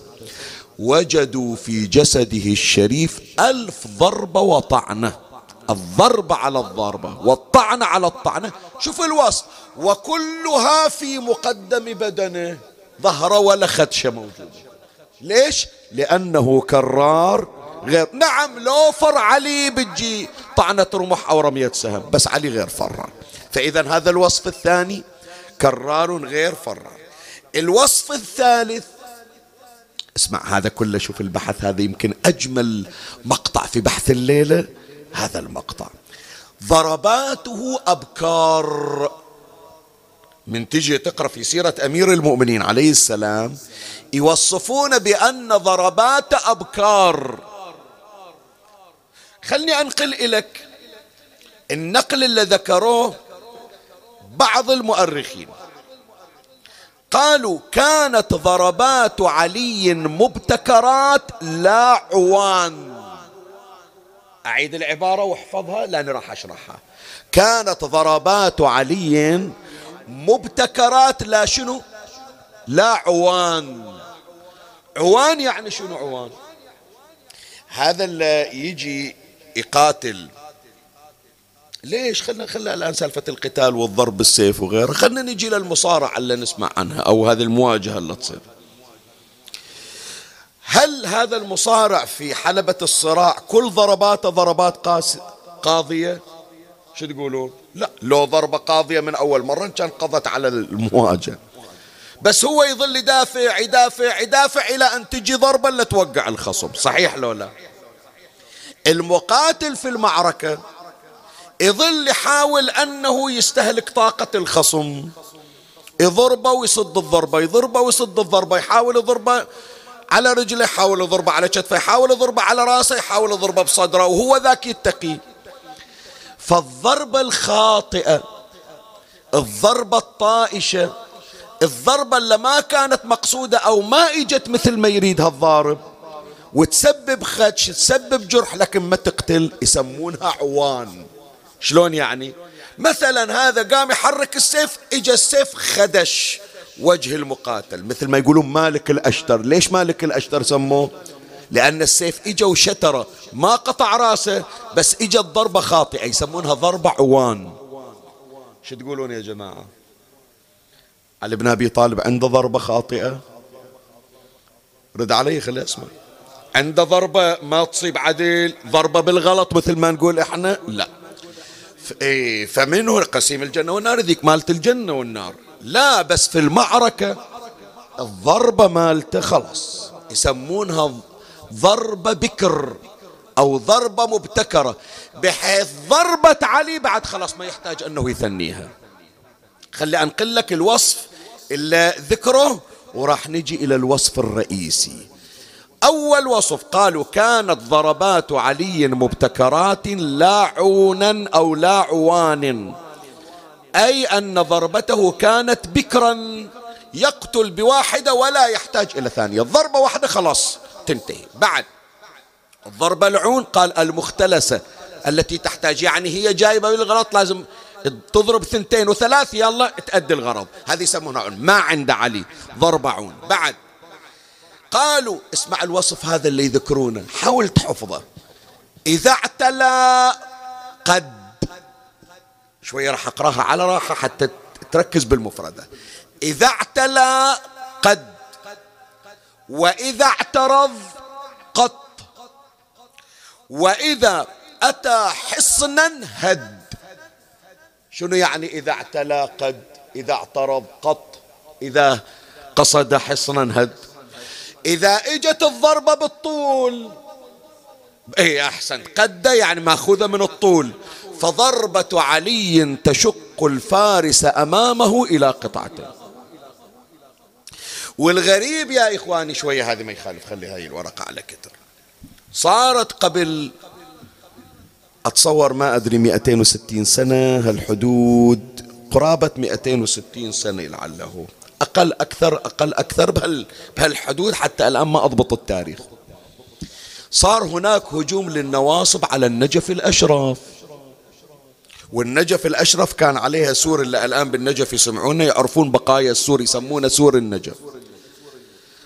وجدوا في جسده الشريف ألف ضربة وطعنة. الضربة على الضربة والطعنة على الطعنة شوف الوصف وكلها في مقدم بدنه. ظهره ولا خدشة موجودة ليش؟ لأنه كرار. غير. نعم لو فر علي بتجي طعنة رمح أو رمية سهم بس علي غير فرار. فإذا هذا الوصف الثاني كرار غير فرار. الوصف الثالث اسمع هذا كله شوف البحث هذا يمكن أجمل مقطع في بحث الليلة. هذا المقطع. ضرباته أبكار. من تجي تقرأ في سيرة أمير المؤمنين عليه السلام يوصفون بأن ضربات أبكار. خلني أنقل لك النقل اللي ذكروه بعض المؤرخين. قالوا كانت ضربات علي مبتكرات لا عوان. أعيد العبارة واحفظها لأني راح أشرحها. كانت ضربات علي مبتكرات لا شنو؟ لا عوان. عوان يعني شنو عوان؟ هذا اللي يجي يقاتل. ليش؟ خلنا خلنا الآن سالفة القتال والضرب بالسيف وغيره. خلنا نجي للمصارعة اللي نسمع عنها أو هذه المواجهة اللي تصير. هل هذا المصارع في حلبة الصراع كل ضرباته ضربات قاس قاضية؟ شو تقولون؟ لا لو ضربة قاضية من أول مرة كان قضت على المواجهة. بس هو يظل يدافع يدافع يدافع إلى أن تجي ضربة اللي توقع الخصم. صحيح لو لا؟ المقاتل في المعركة يظل يحاول أنه يستهلك طاقة الخصم. يضربه ويصد الضربة يضربه ويصد الضربة يحاول يضربه على رجله يحاول يضربه على كتفه يحاول يضربه على راسه يحاول يضربه بصدره وهو ذاك يتقي. فالضربة الخاطئة الضربة الطائشة الضربة اللي ما كانت مقصودة أو ما إجت مثل ما يريدها الضارب وتسبب خدش تسبب جرح لكن ما تقتل يسمونها عوان. شلون يعني؟ مثلا هذا قام يحرك السيف اجى السيف خدش. وجه المقاتل مثل ما يقولون مالك الأشتر. ليش مالك الأشتر سموه؟ لأن السيف اجى وشتره ما قطع رأسه بس اجى الضربة خاطئة يسمونها ضربة عوان. شو تقولون يا جماعة؟ علي بن أبي طالب عنده ضربة خاطئة؟ رد علي خلي أسمع. عنده ضربة ما تصيب عدل ضربة بالغلط مثل ما نقول إحنا؟ لا. إيه فمنه قسيم الجنة والنار ذيك مالت الجنة والنار. لا بس في المعركة الضربة مالته خلاص. يسمونها ضربة بكر أو ضربة مبتكرة بحيث ضربة علي بعد خلاص ما يحتاج أنه يثنيها. خلي أنقل لك الوصف اللي ذكره وراح نجي إلى الوصف الرئيسي. أول وصف قالوا كانت ضربات علي مبتكرات لا عونا أو لا عوان. أي أن ضربته كانت بكرا يقتل بواحدة ولا يحتاج إلى ثانية. ضربة واحدة خلاص تنتهي. بعد الضربة العون قال المختلسة التي تحتاج يعني هي جايبة بالغلط لازم تضرب ثنتين وثلاث يلا تأدي الغرض. هذه يسمونها عون. ما عند علي. ضربة عون. بعد قالوا اسمع الوصف هذا اللي يذكرونه حاول تحفظه. إذا اعتلى قد شوية راح أقراها على راحة حتى تركز بالمفردة. إذا اعتلى قد وإذا اعترض قط وإذا أتى حصنا هد. شنو يعني إذا اعتلى قد إذا اعترض قط إذا قصد حصنا هد؟ إذا إجت الضربة بالطول. اي أحسن. قد يعني ماخوذة من الطول. فضربة علي تشق الفارس أمامه إلى قطعته. والغريب يا إخواني شوية هذه ما يخالف خلي هاي الورقة على كتر. صارت قبل أتصور ما أدري 260 سنة هالحدود قرابة 260 سنة لعله. أقل أكثر أقل أكثر بهالحدود حتى الآن ما أضبط التاريخ. صار هناك هجوم للنواصب على النجف الأشرف والنجف الأشرف كان عليها سور اللي الآن بالنجف يسمعونه يعرفون بقايا السور يسمونه سور النجف.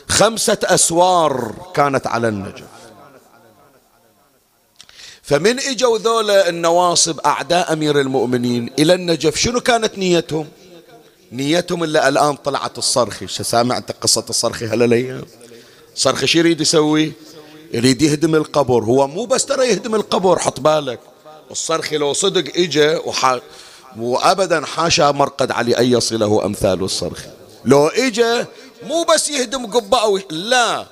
خمسة أسوار كانت على النجف. فمن إجوا ذولا النواصب أعداء أمير المؤمنين إلى النجف شنو كانت نيتهم؟ نيتهم اللي الآن طلعت الصرخي سامع انت قصة الصرخي هالايام صرخي شو يريد يسوي؟ يريد يهدم القبر هو مو بس ترى يهدم القبر حط بالك. الصرخي لو صدق إجا وح... وابدا حاشا مرقد علي أن يصله أمثال الصرخي لو إجا مو بس يهدم قبة أو لا.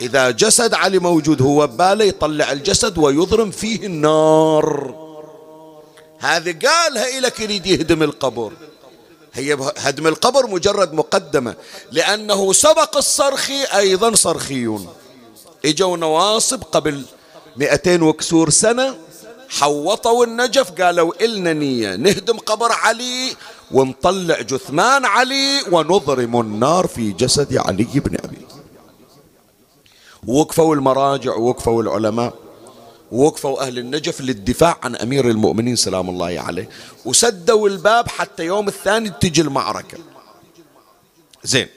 إذا جسد علي موجود هو بباله يطلع الجسد ويضرم فيه النار. هذه قالها إلك يريد يهدم القبر. هي هدم القبر مجرد مقدمة. لأنه سبق الصرخي أيضا صرخيون. إجوا نواصب قبل 200 وكسور سنة حوطوا النجف قالوا إلنا نية نهدم قبر علي ونطلع جثمان علي ونضرم النار في جسد علي بن أبي. وقفوا المراجع ووقفوا العلماء ووقفوا أهل النجف للدفاع عن أمير المؤمنين سلام الله عليه. وسدوا الباب حتى يوم الثاني تجي المعركة. زين.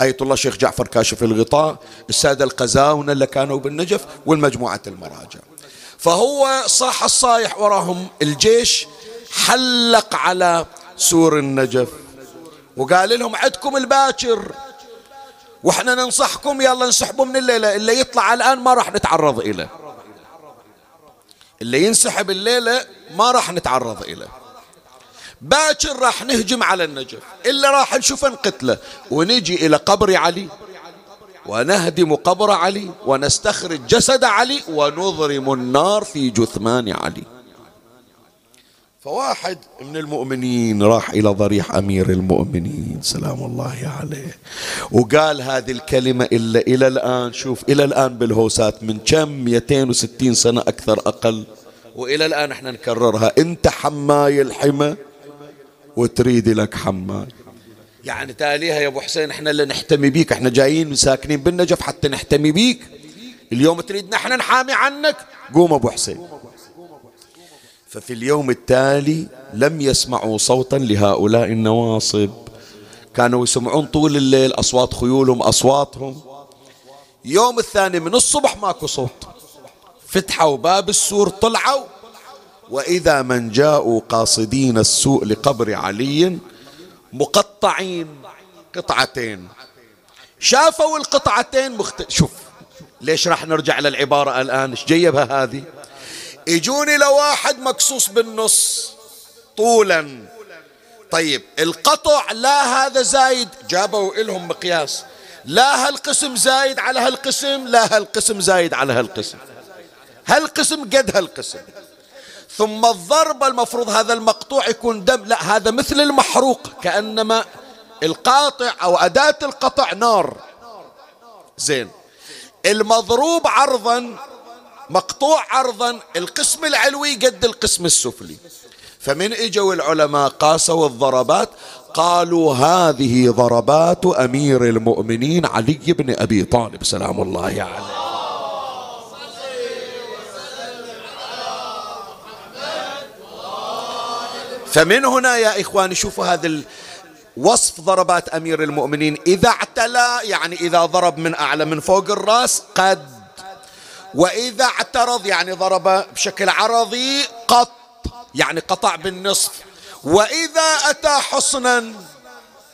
آية الله شيخ جعفر كاشف الغطاء السادة القزاونة اللي كانوا بالنجف والمجموعة المراجع. فهو صاح الصايح وراهم الجيش حلق على سور النجف. وقال لهم عدكم الباكر. وإحنا ننصحكم يلا انسحبوا من الليلة اللي يطلع الآن ما راح نتعرض إليه اللي ينسحب الليلة ما راح نتعرض إليه باكر راح نهجم على النجف إلا راح نشوف نقتله. ونجي إلى قبر علي. ونهدم قبر علي ونستخرج جسد علي ونضرم النار في جثمان علي. فواحد من المؤمنين راح إلى ضريح أمير المؤمنين سلام الله عليه. وقال هذه الكلمة إلا إلى الآن شوف إلى الآن بالهوسات من كم؟ 260 سنة أكثر أقل. وإلى الآن إحنا نكررها. أنت حماي الحمى وتريد لك حماي. يعني تاليها يا أبو حسين إحنا اللي نحتمي بيك إحنا جايين ساكنين بالنجف حتى نحتمي بيك. اليوم تريد نحن نحامي عنك. قوم أبو حسين. ففي اليوم التالي لم يسمعوا صوتا لهؤلاء النواصب. كانوا يسمعون طول الليل أصوات خيولهم أصواتهم. يوم الثاني من الصبح ماكو صوت. فتحوا باب السور طلعوا. وإذا من جاءوا قاصدين السوء لقبر علي مقطعين قطعتين. شافوا القطعتين مخت... شوف ليش راح نرجع للعبارة الآن؟ إيش جيبها هذه؟ يجوني لواحد مكسوس بالنص طولا. طيب القطع لا هذا زايد جابوا إلهم مقياس. لا هالقسم زايد على هالقسم لا هالقسم زايد على هالقسم. هالقسم قد هالقسم. ثم الضربة المفروض هذا المقطوع يكون دم. لا هذا مثل المحروق كأنما القاطع أو أداة القطع نار. زين. المضروب عرضا مقطوع عرضا القسم العلوي قد القسم السفلي. فمن إجوا العلماء قاسوا الضربات قالوا هذه ضربات أمير المؤمنين علي بن أبي طالب سلام الله عليه. فمن هنا يا إخواني شوفوا هذا وصف ضربات أمير المؤمنين. إذا اعتلى يعني إذا ضرب من أعلى من فوق الرأس قد. وإذا اعترض يعني ضرب بشكل عرضي قط. يعني قطع بالنصف. وإذا أتى حصنا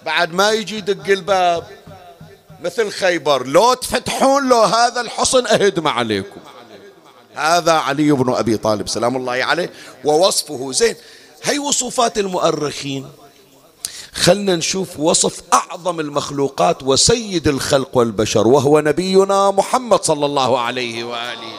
بعد ما يجي يدق الباب مثل خيبر لو تفتحون له هذا الحصن أهدم عليكم. هذا علي بن أبي طالب سلام الله عليه. ووصفه زين. هي وصفات المؤرخين. خلنا نشوف وصف أعظم المخلوقات وسيد الخلق والبشر وهو نبينا محمد صلى الله عليه وآله.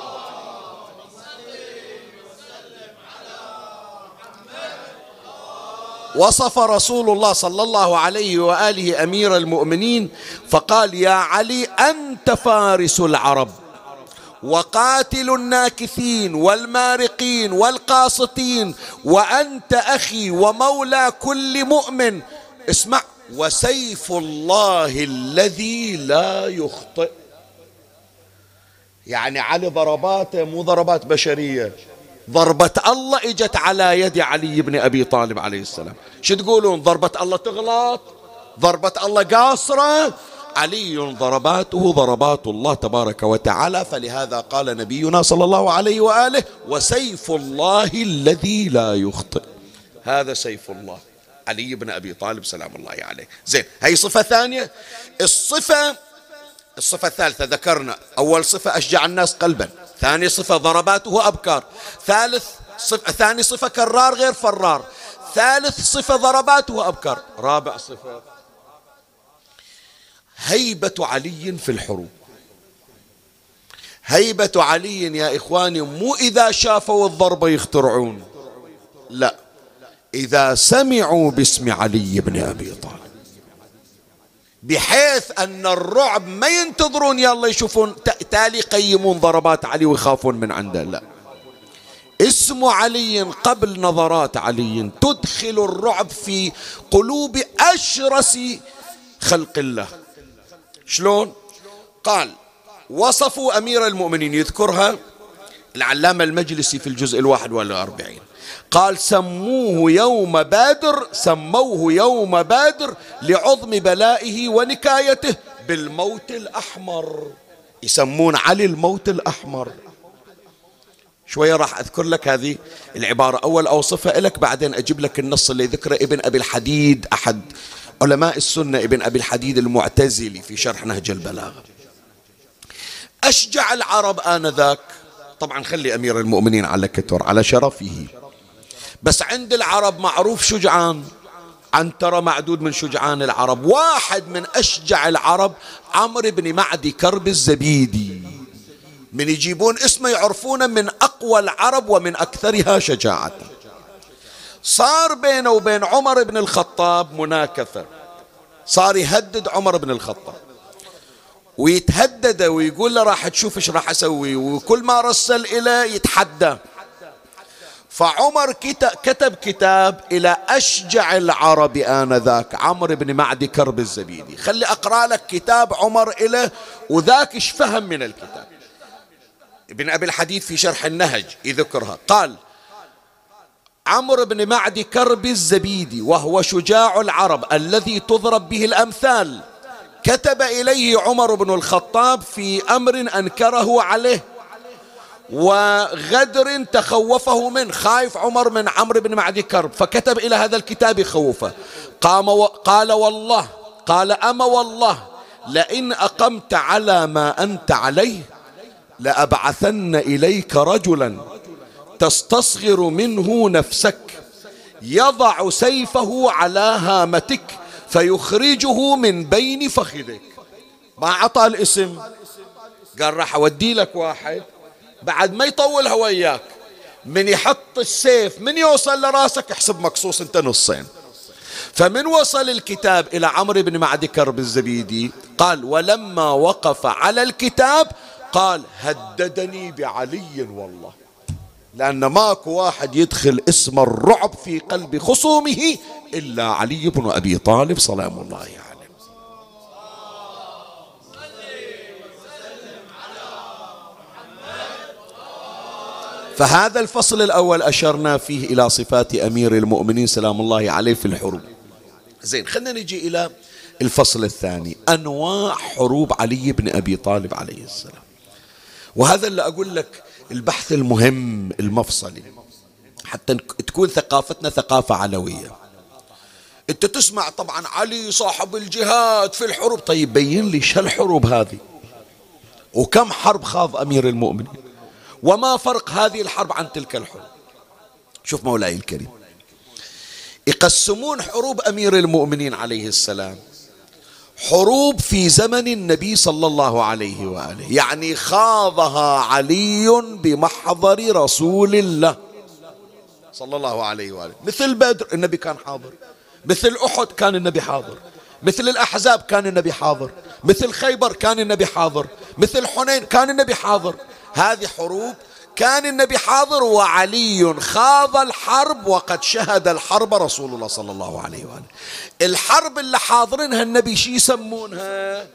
وصف رسول الله صلى الله عليه وآله أمير المؤمنين فقال يا علي أنت فارس العرب. وقاتل الناكثين والمارقين والقاسطين وأنت أخي ومولى كل مؤمن. اسمع وسيف الله الذي لا يخطئ. يعني علي ضرباته مو ضربات بشرية. ضربة الله إجت على يد علي بن أبي طالب عليه السلام. شو تقولون؟ ضربة الله تغلط؟ ضربة الله قاصرة؟ علي ضرباته ضربات الله تبارك وتعالى. فلهذا قال نبينا صلى الله عليه وآله وسيف الله الذي لا يخطئ. هذا سيف الله. علي بن أبي طالب سلام الله عليه. زين هي صفة ثانية. الصفة الصفة الثالثة ذكرنا. أول صفة أشجع الناس قلبا. ثاني صفة ضرباته أبكار. ثالث صفة ثاني صفة كرار غير فرار. ثالث صفة ضرباته أبكار. رابع صفة هيبة علي في الحروب. هيبة علي يا إخواني مو إذا شافوا الضربة يخترعون. لا إذا سمعوا باسم علي بن أبي طالب. بحيث أن الرعب ما ينتظرون يلا يشوفون تالي يقيمون ضربات علي ويخافون من عنده. لا. اسم علي قبل نظرات علي تدخل الرعب في قلوب أشرس خلق الله. شلون؟ قال وصفوا أمير المؤمنين يذكرها العلامة المجلسي في الجزء الواحد والأربعين. قال سموه يوم بدر سموه يوم بدر لعظم بلائه ونكايته بالموت الأحمر. يسمون علي الموت الأحمر. شوية راح أذكر لك هذه العبارة. أول أوصفها لك بعدين أجيب لك النص اللي ذكره ابن أبي الحديد أحد علماء السنة ابن أبي الحديد المعتزلي في شرح نهج البلاغة. أشجع العرب آنذاك. طبعا خلي أمير المؤمنين على كتر على شرفه. بس عند العرب معروف شجعان. عنترة معدود من شجعان العرب. واحد من أشجع العرب عمرو بن معدي كرب الزبيدي. من يجيبون اسمه يعرفونه من أقوى العرب ومن أكثرها شجاعة. صار بينه وبين عمر بن الخطاب مناكفة. صار يهدد عمر بن الخطاب. ويتهدد ويقول له راح تشوف إيش راح أسوي وكل ما رسل إليه يتحدى. فعمر كتب كتاب إلى أشجع العرب آنذاك عمرو بن معدي كرب الزبيدي. خلي أقرأ لك كتاب عمر إله وذاك إيش فهم من الكتاب. ابن أبي الحديث في شرح النهج يذكرها. قال عمرو بن معدي كرب الزبيدي وهو شجاع العرب الذي تضرب به الأمثال. كتب إليه عمر بن الخطاب في أمر أنكره عليه وغدر تخوفه منه خايف عمر من عمرو بن معدي كرب. فكتب إلى هذا الكتاب يخوفه قام و... قال والله قال أما والله لئن أقمت على ما أنت عليه لأبعثن إليك رجلا. تستصغر منه نفسك. يضع سيفه على هامتك فيخرجه من بين فخذك. ما عطى الاسم؟ قال راح أودي لك واحد. بعد ما يطولها وياك. من يحط السيف من يوصل لراسك احسب مقصوص انت نصين. فمن وصل الكتاب إلى عمرو بن معدي كرب الزبيدي قال ولما وقف على الكتاب قال هددني بعلي والله. لأن ماكو واحد يدخل اسم الرعب في قلب خصومه إلا علي بن أبي طالب سلام الله عليه يعني. فهذا الفصل الأول أشرنا فيه إلى صفات أمير المؤمنين سلام الله عليه في الحروب زين خلينا نجي إلى الفصل الثاني أنواع حروب علي بن أبي طالب عليه السلام وهذا اللي أقول لك البحث المهم المفصلي. حتى تكون ثقافتنا ثقافة علوية. انت تسمع طبعا علي صاحب الجهاد في الحروب. طيب بين لي شو الحروب هذه؟ وكم حرب خاض أمير المؤمنين؟ وما فرق هذه الحرب عن تلك الحروب؟ شوف مولاي الكريم. يقسمون حروب أمير المؤمنين عليه السلام. حروب في زمن النبي صلى الله عليه وآله. يعني خاضها علي بمحضر رسول الله صلى الله عليه وآله. مثل بدر النبي كان حاضر. مثل أحد كان النبي حاضر. مثل الأحزاب كان النبي حاضر. مثل خيبر كان النبي حاضر. مثل حنين كان النبي حاضر. هذه حروب كان النبي حاضر وعلي خاض الحرب وقد شهد الحرب رسول الله صلى الله عليه وآله. الحرب اللي حاضرينها النبي شي يسمونها؟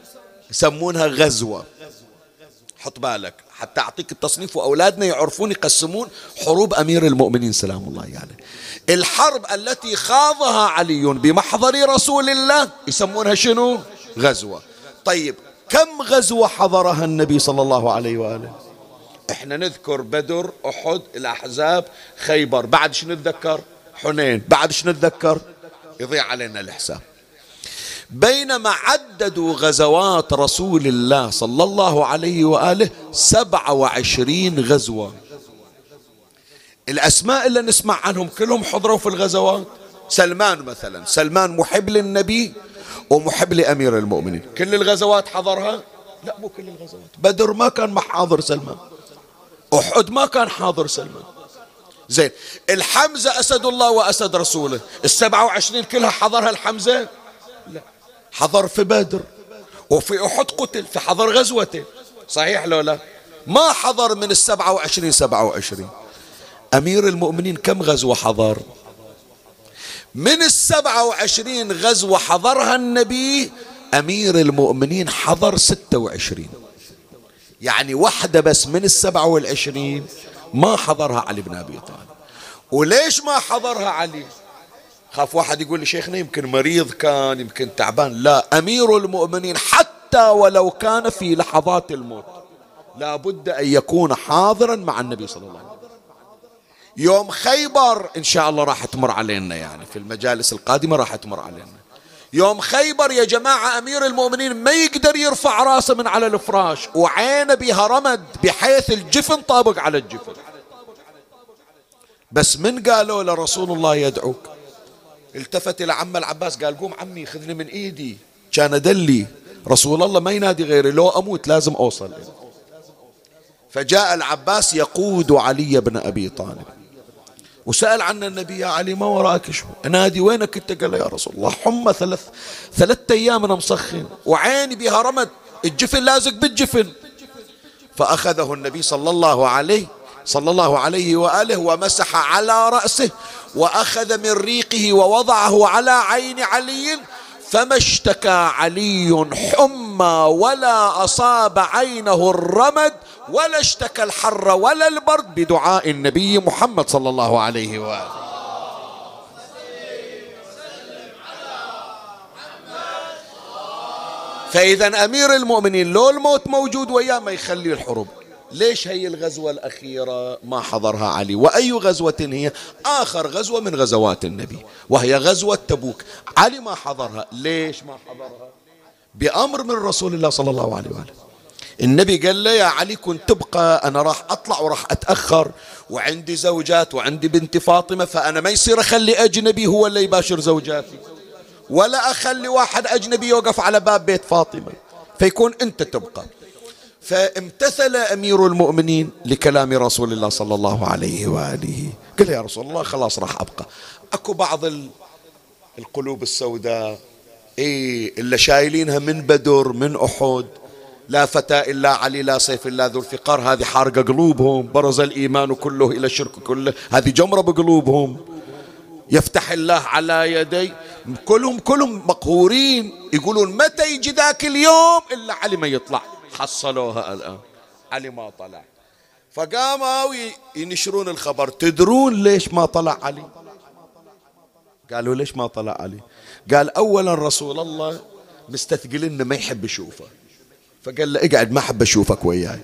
يسمونها غزوة. حط بالك حتى أعطيك التصنيف وأولادنا يعرفون يقسمون حروب أمير المؤمنين سلام الله عليه. يعني. الحرب التي خاضها علي بمحضر رسول الله يسمونها شنو؟ غزوة. طيب كم غزوة حضرها النبي صلى الله عليه وآله؟ إحنا نذكر بدر أحد الأحزاب خيبر. بعد شنو نتذكر؟ حنين. بعد شنو نتذكر؟ يضيع علينا الحساب. بينما عددوا غزوات رسول الله صلى الله عليه وآله سبعة وعشرين غزوة. الأسماء اللي نسمع عنهم كلهم حضروا في الغزوات. سلمان مثلا. سلمان محب للنبي ومحب لأمير المؤمنين. كل الغزوات حضرها؟ لا مو كل الغزوات. بدر ما كان محاضر سلمان. أحد ما كان حاضر سلمان زين الحمزة أسد الله وأسد رسوله. السبعة وعشرين كلها حضرها الحمزة؟ لا. حضر في بدر وفي أحد قتل فحضر غزوته صحيح لو لا؟ ما حضر من السبعة وعشرين سبعة وعشرين. أمير المؤمنين كم غزوة حضر؟ من السبعة وعشرين غزوة حضرها النبي أمير المؤمنين حضر ستة وعشرين. يعني واحدة بس من السبعة والعشرين ما حضرها علي بن أبي طالب. وليش ما حضرها علي؟ خاف واحد يقول لي شيخنا يمكن مريض كان يمكن تعبان. لا أمير المؤمنين حتى ولو كان في لحظات الموت لا بد أن يكون حاضرا مع النبي صلى الله عليه وسلم. يوم خيبر إن شاء الله راح تمر علينا يعني في المجالس القادمة راح تمر علينا. يوم خيبر يا جماعة أمير المؤمنين ما يقدر يرفع راسه من على الفراش وعينه بها رمد بحيث الجفن طابق على الجفن. بس من قالوا لرسول الله يدعوك؟ التفت إلى عم العباس قال قوم عمي خذني من إيدي. كان أدلي رسول الله ما ينادي غيري لو أموت لازم أوصل فجاء العباس يقود علي بن أبي طالب. وسأل عنا النبي يا علي ما وراك شو؟ نادي وينك أنت؟ قال يا رسول الله حمى ثلاث ثلاثة أيام أنا مسخن وعيني بها رمد الجفن لازق بالجفن. فأخذه النبي صلى الله عليه صلى الله عليه وآله ومسح على رأسه وأخذ من ريقه ووضعه على عين علي فما اشتكى علي حمى ولا أصاب عينه الرمد ولا اشتكى الحر ولا البرد بدعاء النبي محمد صلى الله عليه وآله. فإذا أمير المؤمنين لو الموت موجود وياه ما يخلي الحروب. ليش هي الغزوة الأخيرة؟ ما حضرها علي. وأي غزوة هي؟ آخر غزوة من غزوات النبي وهي غزوة تبوك. علي ما حضرها. ليش ما حضرها؟ بأمر من رسول الله صلى الله عليه وآله. النبي قال له يا علي كنت تبقى. أنا راح أطلع وراح أتأخر. وعندي زوجات وعندي بنت فاطمة فأنا ما يصير أخلي أجنبي هو اللي يباشر زوجاتي. ولا أخلي واحد أجنبي يوقف على باب بيت فاطمة. فيكون أنت تبقى. فامتثل أمير المؤمنين لكلام رسول الله صلى الله عليه وآله. قال يا رسول الله خلاص راح أبقى. أكو بعض القلوب السوداء إيه اللي شايلينها من بدر من أحد. لا فتى إلا علي لا سيف إلا ذو الفقار. هذه حارقة قلوبهم. برز الإيمان كله إلى الشرك كله. هذه جمرة بقلوبهم. يفتح الله على يدي. كلهم كلهم مقهورين. يقولون متى يجي ذاك اليوم إلا علي ما يطلع. حصلوها الآن. علي ما طلع. فقاموا ينشرون الخبر. تدرون ليش ما طلع علي؟ قالوا ليش ما طلع علي؟ قال أولا رسول الله مستثقل إنه ما يحب يشوفه. فقال له اقعد ما أحب أشوفك وياي.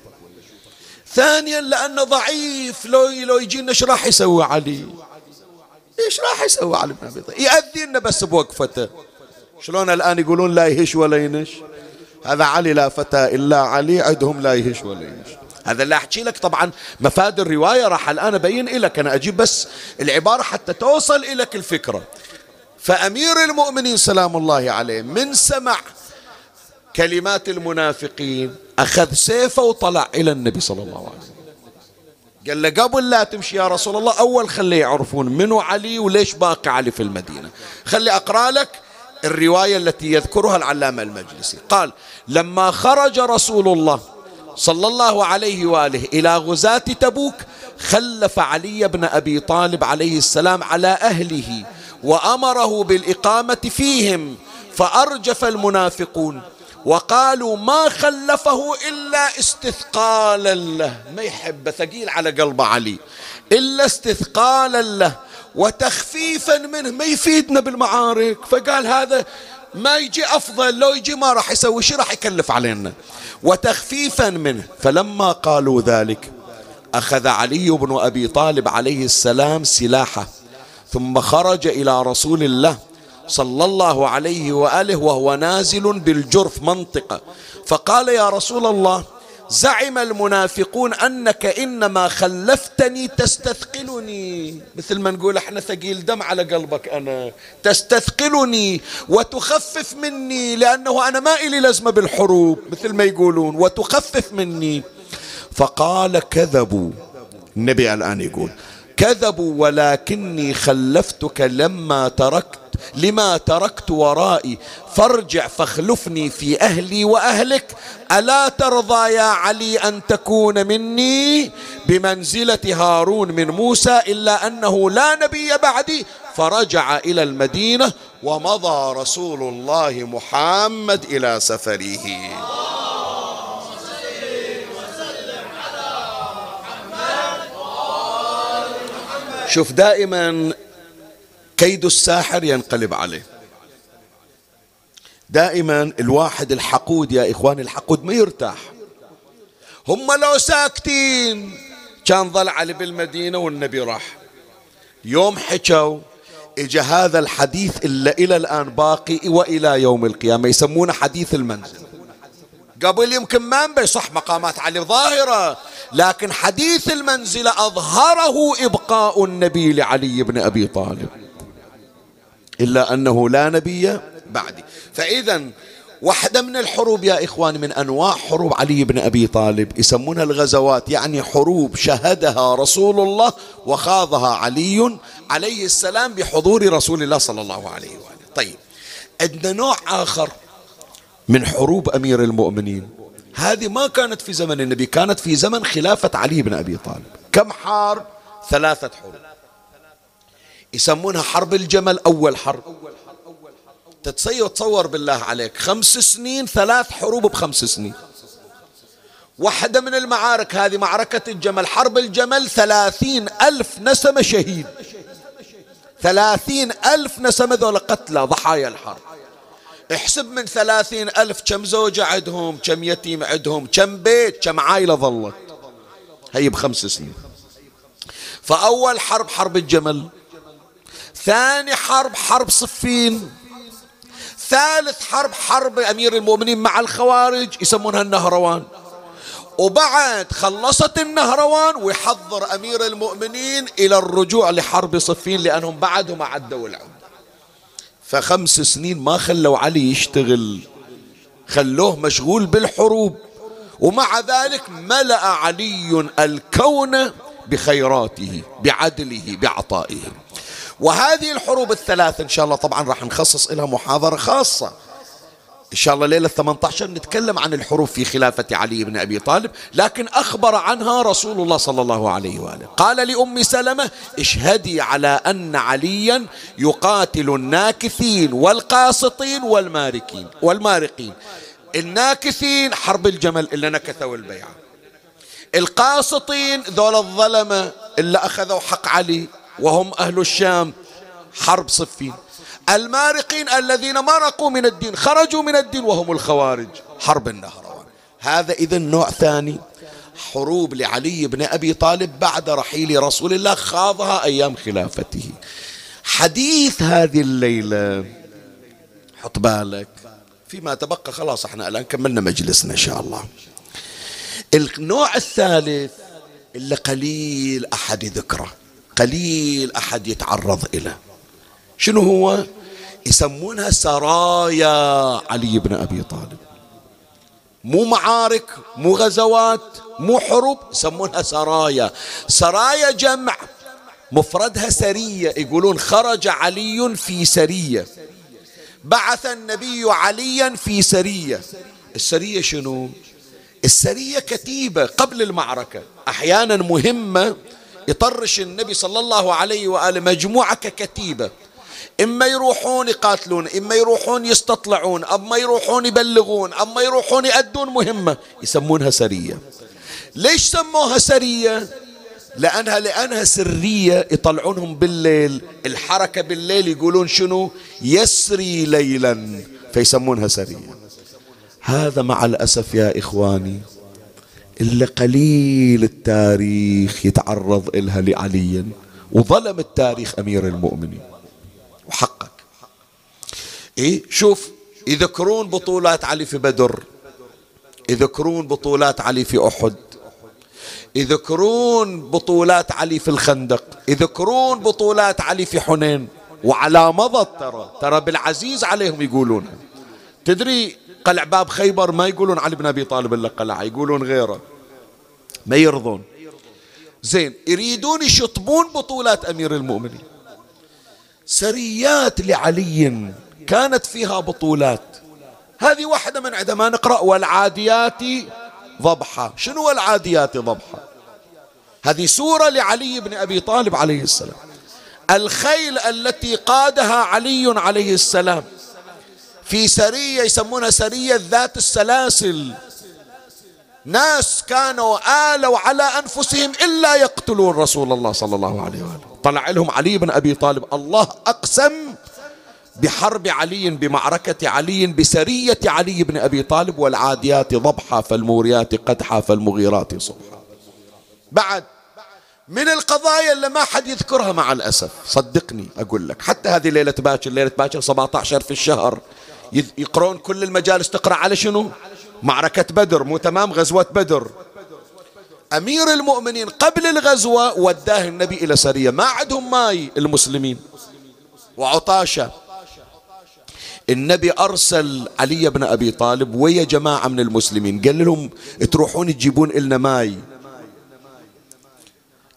ثانيا لأنه ضعيف لو لو يجينا إيش راح يسوي علي؟ إيش راح يسوي علي؟ بن ابي طالب يأذينا بس بوقفته. شلون الآن يقولون لا يهش ولا ينش؟ هذا علي لا فتى إلا علي عندهم لا يهش ولا ينش هذا اللي أحكي لك. طبعا مفاد الرواية راح الآن أبين لك أنا أجيب بس العبارة حتى توصل إليك الفكرة. فأمير المؤمنين سلام الله عليه من سمع كلمات المنافقين أخذ سيفه وطلع إلى النبي صلى الله عليه وسلم. قال له قبل لا تمشي يا رسول الله أول خلي يعرفون منو علي وليش باقي علي في المدينة. خلي أقرأ لك الرواية التي يذكرها العلامة المجلسي. قال لما خرج رسول الله صلى الله عليه وآله إلى غزاة تبوك خلف علي بن أبي طالب عليه السلام على أهله وأمره بالإقامة فيهم فأرجف المنافقون وقالوا ما خلفه إلا استثقالا له. ما يحب ثقيل على قلب علي. إلا استثقالا له. وتخفيفا منه ما يفيدنا بالمعارك. فقال هذا ما يجي أفضل لو يجي ما راح يسوي شيء راح يكلف علينا. وتخفيفا منه. فلما قالوا ذلك أخذ علي بن أبي طالب عليه السلام سلاحه ثم خرج إلى رسول الله صلى الله عليه وآله وهو نازل بالجرف منطقة. فقال يا رسول الله زعم المنافقون أنك إنما خلفتني تستثقلني. مثل ما نقول إحنا ثقيل دم على قلبك أنا. تستثقلني وتخفف مني لأنه أنا ما إلي لزمه بالحروب مثل ما يقولون وتخفف مني. فقال كذبوا. النبي الآن يقول كذبوا ولكني خلفتك لما تركت لما تركت ورائي فارجع فاخلفني في أهلي وأهلك. ألا ترضى يا علي أن تكون مني؟ بمنزلة هارون من موسى إلا أنه لا نبي بعدي. فرجع إلى المدينة ومضى رسول الله محمد إلى سفره. شوف دائما كيد الساحر ينقلب عليه. دائما الواحد الحقود يا إخواني الحقود ما يرتاح. هم لو ساكتين كان ظل علي بالمدينة والنبي راح. يوم حكوا اجى هذا الحديث إلا إلى الآن باقي وإلى يوم القيامة يسمونه حديث المنزل. قبل يمكن ما انبي صح مقامات علي ظاهرة لكن حديث المنزلة أظهره إبقاء النبي لعلي بن أبي طالب. إلا أنه لا نبي بعدي. فإذا واحدة من الحروب يا إخواني من أنواع حروب علي بن أبي طالب. يسمونها الغزوات يعني حروب شهدها رسول الله وخاضها علي عليه السلام بحضور رسول الله صلى الله عليه وآله. طيب عندنا نوع آخر من حروب أمير المؤمنين. هذه ما كانت في زمن النبي كانت في زمن خلافة علي بن أبي طالب. كم حرب ثلاثة حروب. يسمونها حرب الجمل أول حرب. تتصور تصور بالله عليك خمس سنين ثلاث حروب بخمس سنين. واحدة من المعارك هذه معركة الجمل حرب الجمل ثلاثين ألف نسمة شهيد. ثلاثين ألف نسمة ذولا قتلى ضحايا الحرب. احسب من ثلاثين ألف كم زوجة عندهم كم يتيم عندهم كم بيت كم عائلة ظلت. هي بخمس سنين. فأول حرب حرب الجمل. ثاني حرب حرب صفين. ثالث حرب حرب أمير المؤمنين مع الخوارج يسمونها النهروان. وبعد خلصت النهروان ويحضر أمير المؤمنين إلى الرجوع لحرب صفين لأنهم بعدهم عدوا العود فخمس سنين ما خلوا علي يشتغل. خلوه مشغول بالحروب. ومع ذلك ملأ علي الكون بخيراته بعدله بعطائه. وهذه الحروب الثلاث إن شاء الله طبعا راح نخصص لها محاضرة خاصة. إن شاء الله ليلة 18 نتكلم عن الحروب في خلافة علي بن أبي طالب لكن أخبر عنها رسول الله صلى الله عليه وآله. قال لأم سلمة اشهدي على أن عليا يقاتل الناكثين والقاسطين والماركين والمارقين. الناكثين حرب الجمل اللي نكثوا البيعة. القاسطين ذول الظلمة اللي أخذوا حق علي. وهم أهل الشام. حرب صفين. المارقين الذين مرقوا من الدين خرجوا من الدين وهم الخوارج. حرب النهروان هذا إذا نوع ثاني. حروب لعلي بن أبي طالب بعد رحيل رسول الله خاضها أيام خلافته. حديث هذه الليلة. حط بالك. فيما تبقى خلاص إحنا الآن كملنا مجلسنا إن شاء الله. النوع الثالث اللي قليل أحد يذكره. قليل أحد يتعرض إليه شنو هو؟ يسمونها سرايا علي بن أبي طالب. مو معارك مو غزوات مو حروب يسمونها سرايا. سرايا جمع مفردها سرية. يقولون خرج علي في سرية. بعث النبي عليا في سرية. السرية شنو؟ السرية كتيبة قبل المعركة. أحيانا مهمة يطرش النبي صلى الله عليه وآله مجموعة ككتيبة. إما يروحون يقاتلون إما يروحون يستطلعون أما يروحون يبلغون أما يروحون يأدون مهمة يسمونها سرية. ليش سموها سرية؟ لأنها لأنها سرية يطلعونهم بالليل. الحركة بالليل يقولون شنو؟ يسري ليلا فيسمونها سرية. هذا مع الأسف يا إخواني إلا قليل التاريخ يتعرض إلها لعلي وظلم التاريخ أمير المؤمنين. وحقك. إيه شوف يذكرون بطولات علي في بدر يذكرون بطولات علي في أحد يذكرون بطولات علي في الخندق يذكرون بطولات علي في حنين. وعلى مضض ترى ترى بالعزيز عليهم يقولون تدري قلع باب خيبر ما يقولون علي بن أبي طالب إلا قلع يقولون غيره. ما يرضون. زين يريدون يشطبون بطولات أمير المؤمنين. سريات لعلي كانت فيها بطولات. هذه واحدة من عندما نقرأ والعاديات ضبحة. شنو العاديات ضبحة؟ هذه سورة لعلي بن أبي طالب عليه السلام. الخيل التي قادها علي عليه السلام. في سرية يسمونها سرية ذات السلاسل. ناس كانوا آلوا على أنفسهم إلا يقتلون رسول الله صلى الله عليه وآله. طلع لهم علي بن أبي طالب الله أقسم بحرب علي بمعركة علي بسرية علي بن أبي طالب والعاديات ضبحا فالموريات قدحا فالمغيرات صبحا. بعد من القضايا اللي ما حد يذكرها مع الأسف. صدقني أقول لك حتى هذه ليلة باكر ليلة باكر 17 في الشهر يقرون كل المجالس تقرأ على شنو؟ معركة بدر. مو تمام؟ غزوة بدر. أمير المؤمنين قبل الغزوة وداه النبي إلى سرية. ما عندهم ماي المسلمين. وعطاشة. النبي أرسل علي بن أبي طالب ويا جماعة من المسلمين. قال لهم تروحون تجيبون لنا ماي.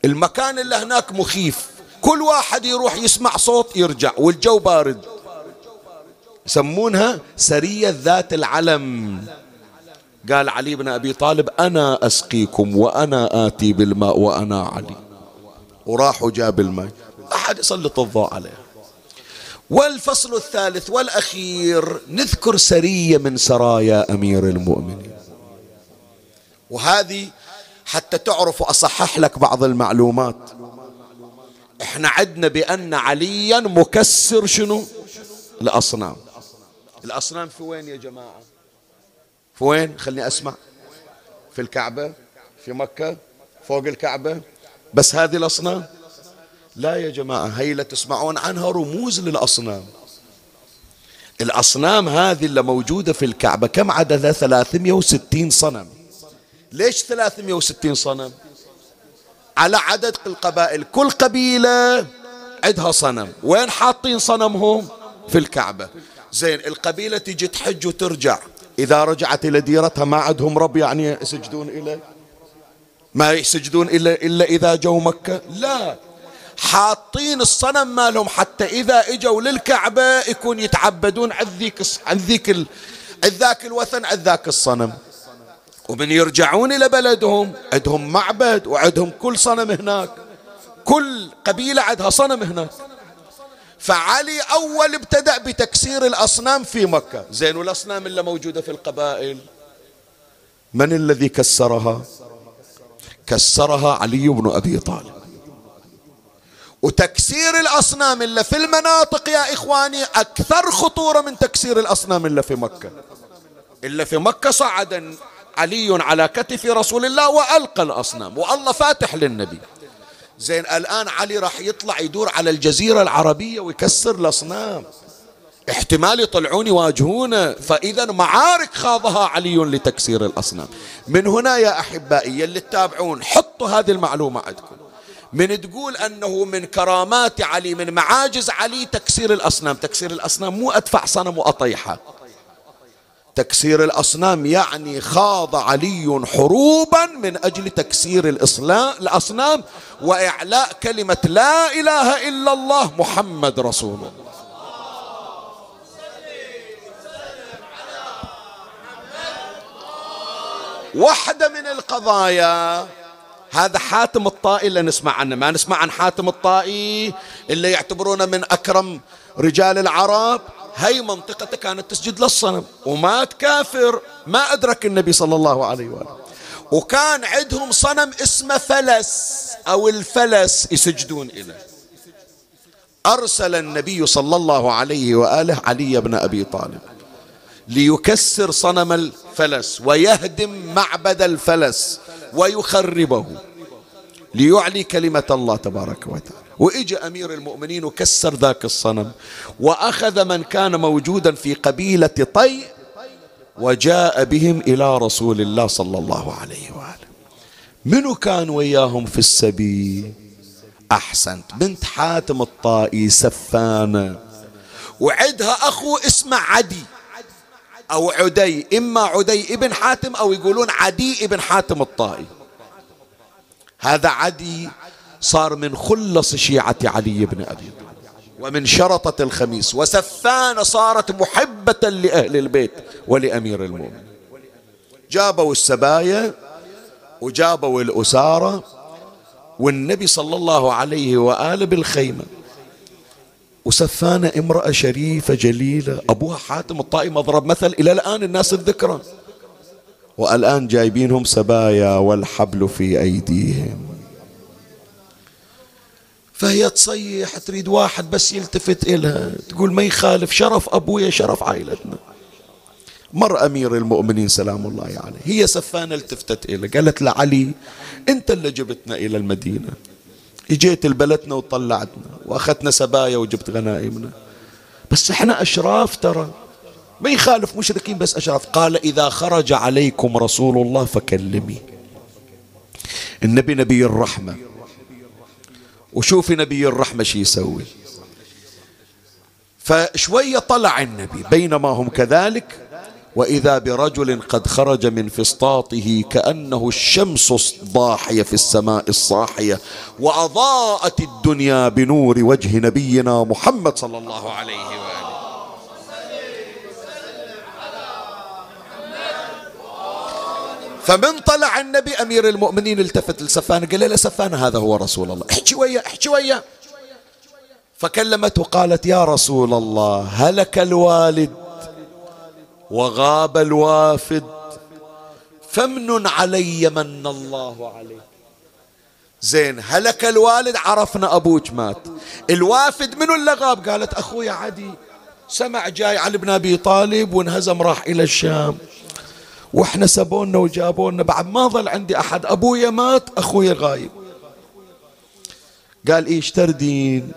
المكان اللي هناك مخيف. كل واحد يروح يسمع صوت يرجع والجو بارد. يسمونها سرية ذات العلم. قال علي بن أبي طالب أنا أسقيكم وأنا آتي بالماء وأنا علي. وراح وجاب الماء. أحد يسلط الضوء عليه. والفصل الثالث والأخير نذكر سرية من سرايا أمير المؤمنين. وهذه حتى تعرفوا أصحح لك بعض المعلومات. إحنا عدنا بأن عليا مكسر شنو؟ الأصنام. الأصنام في وين يا جماعة؟ في وين؟ خلني أسمع. في الكعبة في مكة فوق الكعبة. بس هذه الأصنام؟ لا يا جماعة هي لا تسمعون عنها رموز للأصنام. الأصنام هذه اللي موجودة في الكعبة كم عددها؟ 360 صنم. ليش 360 صنم؟ على عدد القبائل. كل قبيلة عندها صنم. وين حاطين صنمهم؟ في الكعبة. زين القبيلة تجي تحج وترجع. إذا رجعت إلى ديرتها ما عندهم رب يعني يسجدون إليه ما يسجدون إلا, إلا إذا جو مكة؟ لا. حاطين الصنم مالهم حتى إذا إجوا للكعبة يكون يتعبدون عن ذيك عن ذيك عند ذاك الوثن عند ذاك الصنم. ومن يرجعون إلى بلدهم عندهم معبد وعندهم كل صنم هناك. كل قبيلة عندها صنم هناك. فعلي أول ابتدأ بتكسير الأصنام في مكة. زين والأصنام اللي موجودة في القبائل؟ من الذي كسرها؟ كسرها علي بن أبي طالب. وتكسير الأصنام اللي في المناطق يا إخواني أكثر خطورة من تكسير الأصنام اللي في مكة. إلا في مكة صعد علي على كتف رسول الله وألقى الأصنام والله فاتح للنبي. زين الآن علي راح يطلع يدور على الجزيرة العربية ويكسر الأصنام. احتمال يطلعون يواجهونه فإذا معارك خاضها علي لتكسير الأصنام. من هنا يا أحبائي اللي تتابعون حطوا هذه المعلومة عندكم. من تقول أنه من كرامات علي من معاجز علي تكسير الأصنام. تكسير الأصنام مو أدفع صنم وأطيحه. تكسير الأصنام يعني خاض علي حروبا من أجل تكسير الأصنام وإعلاء كلمة لا إله إلا الله محمد رسول الله. واحدة من القضايا هذا حاتم الطائي اللي نسمع عنه. ما نسمع عن حاتم الطائي اللي يعتبرونه من أكرم رجال العرب؟ هي منطقته كانت تسجد للصنم ومات كافر ما أدرك النبي صلى الله عليه وآله. وكان عندهم صنم اسمه فلس أو الفلس يسجدون إليه. أرسل النبي صلى الله عليه وآله علي بن أبي طالب ليكسر صنم الفلس ويهدم معبد الفلس ويخربه ليعلي كلمة الله تبارك وتعالى. وإجى أمير المؤمنين وكسر ذاك الصنم وأخذ من كان موجودا في قبيلة طي وجاء بهم إلى رسول الله صلى الله عليه وآله. منو كان وياهم في السبيل؟ أحسنت. بنت حاتم الطائي سفانة. وعدها أخو اسمه عدي أو عدي إما عدي ابن حاتم أو يقولون عدي ابن حاتم الطائي. هذا عدي صار من خلص شيعة علي بن أبي طالب. ومن شرطة الخميس وسفانة صارت محبة لأهل البيت ولأمير المؤمنين. جابوا السبايا وجابوا الأسارة والنبي صلى الله عليه وآله بالخيمة. وسفانة امرأة شريفة جليلة أبوها حاتم الطائي مضرب مثل إلى الآن الناس الذكرى. والآن جايبينهم سبايا والحبل في أيديهم. فهي تصيح تريد واحد بس يلتفت إلها. تقول ما يخالف شرف أبويا شرف عائلتنا. مر أمير المؤمنين سلام الله عليه. هي سفانة التفتت إليه قالت لعلي أنت اللي جبتنا إلى المدينة. إجيت لبلدنا وطلعتنا وأخذنا سبايا وجبت غنائمنا. بس إحنا أشراف ترى. ما يخالف مشركين بس أشراف. قال إذا خرج عليكم رسول الله فكلمي. النبي نبي الرحمة. وشوفي نبي الرحمة شي يسوي. فشوية طلع النبي بينما هم كذلك وإذا برجل قد خرج من فسطاطه كأنه الشمس الضاحية في السماء الصاحية وأضاءت الدنيا بنور وجه نبينا محمد صلى الله عليه واله فمن طلع النبي أمير المؤمنين التفت لسفانه قال له سفانه هذا هو رسول الله. احكي ويا احكي ويا فكلمته قالت يا رسول الله هلك الوالد وغاب الوافد فمن علي من الله عليه. زين هلك الوالد عرفنا أبوك مات الوافد منو اللي غاب؟ قالت أخويا عدي. سمع جاي علي بن أبي طالب وانهزم راح إلى الشام. وإحنا سبونا وجابونا بعد ما ظل عندي أحد أبويا مات أخويا غايب. قال إيش تردين؟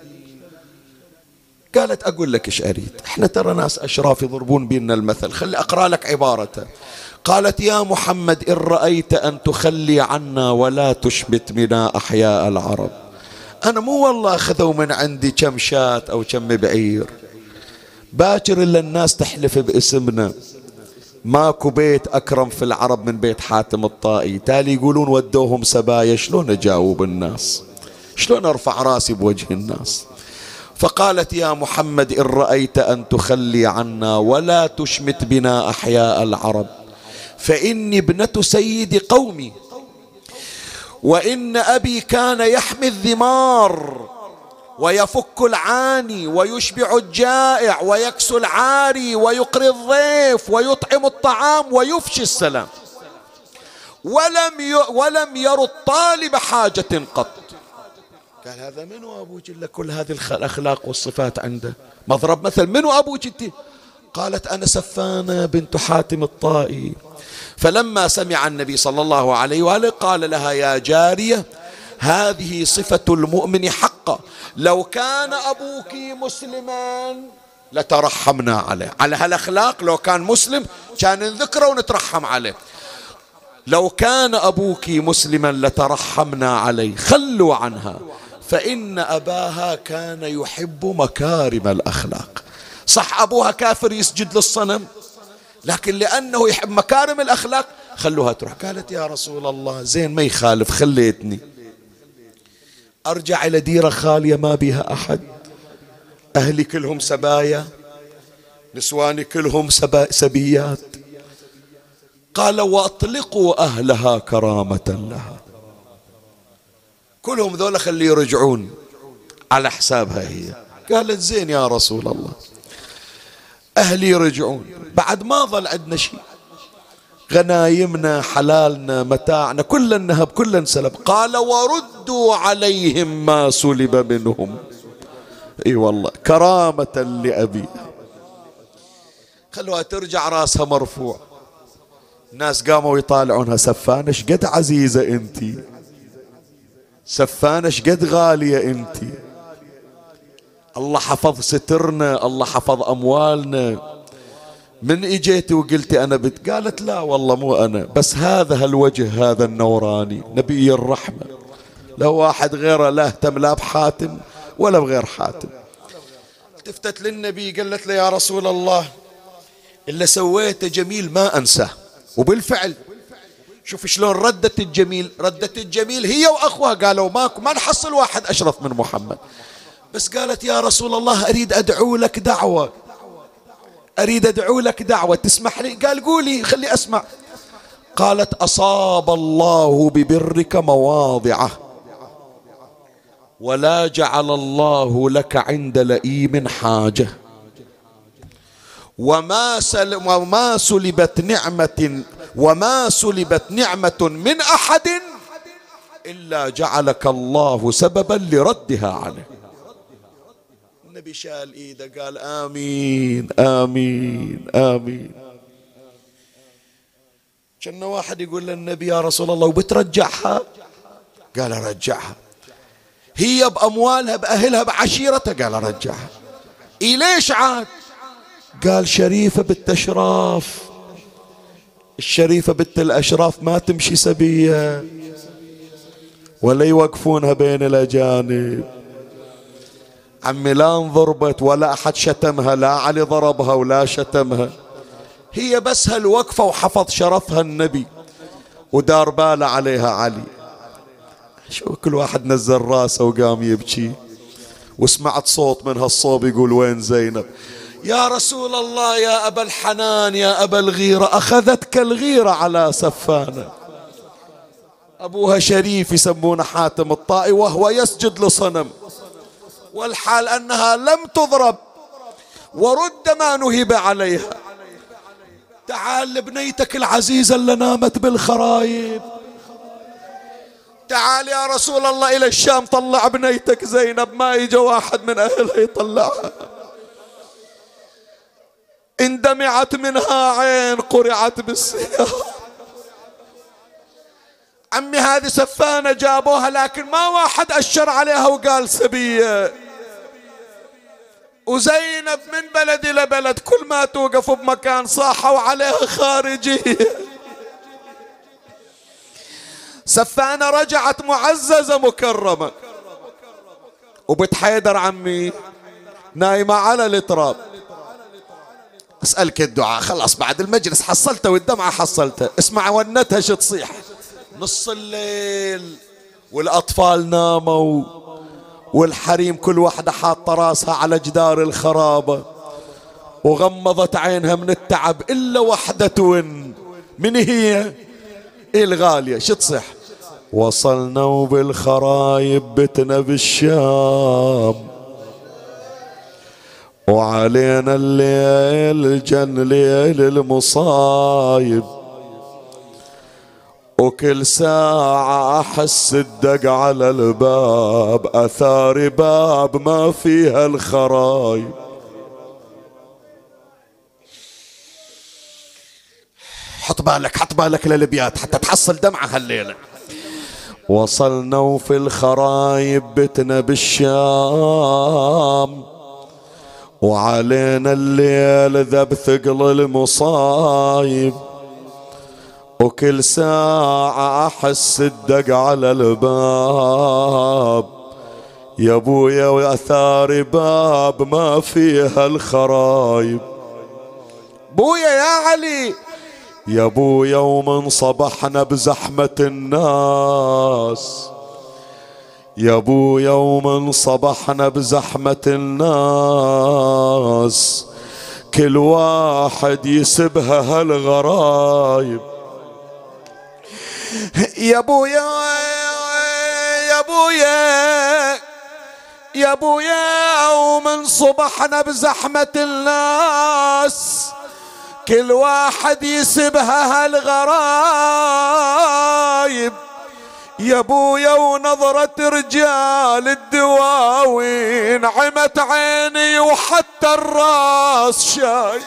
قالت أقول لك إيش أريد. إحنا ترى ناس أشراف يضربون بينا المثل. خلي أقرأ لك عبارته. قالت يا محمد إن رأيت أن تخلي عنا ولا تشبت بنا أحياء العرب. أنا مو والله أخذوا من عندي كم شاة أو كم بعير. باكر إلا الناس تحلف باسمنا. ماكو بيت أكرم في العرب من بيت حاتم الطائي. تالي يقولون ودوهم سبايا شلون أجاوب الناس؟ شلون أرفع رأسي بوجه الناس؟ فقالت يا محمد إن رأيت أن تخلي عنا ولا تشمت بنا أحياء العرب. فإني ابنة سيد قومي وإن أبي كان يحمي الذمار. ويفك العاني ويشبع الجائع ويكسو العاري ويقري الضيف ويطعم الطعام ويفشي السلام. ولم ولم ير الطالب حاجة قط. قال هذا منو أبوك إلا كل هذه الأخلاق والصفات عنده؟ مضرب مثل منو أبوك أنت قالت أنا سفانة بنت حاتم الطائي. فلما سمع النبي صلى الله عليه وآله قال لها يا جارية هذه صفة المؤمن حقا. لو كان أبوك مسلما لترحمنا عليه. على هالأخلاق لو كان مسلم كان نذكره ونترحم عليه. لو كان أبوك مسلما لترحمنا عليه. خلوا عنها. فإن أباها كان يحب مكارم الأخلاق. صح أبوها كافر يسجد للصنم لكن لأنه يحب مكارم الأخلاق خلوها تروح. قالت يا رسول الله زين ما يخالف خليتني. أرجع إلى ديرة خالية ما بها أحد. أهلي كلهم سبايا نسواني كلهم سبيات. قال وأطلقوا أهلها كرامة لها. كلهم ذولا خلي يرجعون. على حسابها هي. قالت زين يا رسول الله. أهلي يرجعون. بعد ما ظل عندنا شيء. غنايمنا حلالنا متاعنا كل النهب كل انسلب قال وردوا عليهم ما سلب منهم. إي والله كرامة لأبي. خلوها ترجع راسها مرفوع. الناس قاموا يطالعونها. سفانة قد عزيزة انتي سفانة قد غالية انتي الله حفظ سترنا الله حفظ أموالنا. من إجيتي وقلتي أنا بت قالت لا والله مو أنا. بس هذا هالوجه هذا النوراني نبي الرحمة. لو واحد غيره لا اهتم لا بحاتم ولا بغير حاتم. التفتت للنبي قالت له يا رسول الله اللي سويته جميل ما أنساه. وبالفعل شوف شلون ردت الجميل. ردت الجميل هي وأخوها قالوا ماكو ما نحصل واحد أشرف من محمد. بس قالت يا رسول الله أريد أدعو لك دعوة. أريد أدعو لك دعوة تسمح لي؟ قال قولي خلي أسمع. قالت أصاب الله ببرك مواضعه ولا جعل الله لك عند لئيم حاجة. وما, وما سلبت نعمة وما سلبت نعمة من أحد إلا جعلك الله سببا لردها عليه النبي شال إيده قال آمين آمين آمين. كان واحد يقول للنبي يا رسول الله وبترجعها؟ قال رجعها هي بأموالها بأهلها بعشيرتها؟ قال رجعها إيه ليش عاد؟ قال شريفة بالتشراف الشريفة بنت الأشراف ما تمشي سبية ولا يوقفونها بين الأجانب. عمي لا انضربت ولا أحد شتمها لا علي ضربها ولا شتمها. هي بس هالوقفة وحفظ شرفها النبي ودار باله عليها علي. شو كل واحد نزل راسه وقام يبكي وسمعت صوت من هالصوب يقول وين زينب؟ يا رسول الله يا أبا الحنان يا أبا الغيرة أخذتك الغيرة على سفانة. أبوها شريف يسمونه حاتم الطائي وهو يسجد لصنم. والحال أنها لم تضرب. ورد ما نهب عليها. تعال لبنيتك العزيزة اللي نامت بالخرايب. تعال يا رسول الله إلى الشام طلع بنيتك زينب ما يجي واحد من أهلها يطلعها. اندمعت منها عين قرعت بالسيارة. عمي هذه سفانة جابوها لكن ما واحد أشر عليها وقال سبية وزينب من بلد إلى بلد كل ما توقف بمكان صاحوا عليها خارجية سفانة رجعت معززة مكرمة. وبت حيدر عمي نايمة على التراب أسألك الدعاء. خلاص بعد المجلس حصلته والدمعة حصلته. اسمع ونتها شو تصيح. نص الليل والأطفال ناموا. والحريم كل واحدة حاطة راسها على جدار الخرابة. وغمضت عينها من التعب إلا وحدة من هي؟ الغالية؟ شو تصح وصلنا وبالخرايب بتنا بالشام وعلينا الليل جن ليل المصايب. وكل ساعة أحس الدق على الباب أثار باب ما فيها الخرايب. حط بالك حط بالك للبيات حتى تحصل دمعة هالليلة. وصلنا وفي الخرايب بتنا بالشام وعلينا الليل ذب ثقل المصايب. وكل ساعة أحس الدق على الباب. يا أبويا وأثار باب ما فيها الخرايب. بويا يا علي. يا أبويا ومن صبحنا بزحمة الناس. يا أبويا ومن صبحنا بزحمة الناس. كل واحد يسبها هالغرايب. يا ابويا يا ابويا يا ابويا ومن صبحنا بزحمة الناس كل واحد يسبها هالغرايب. يا ابويا ونظرة رجال الدواوين عمت عيني وحتى الراس شاي.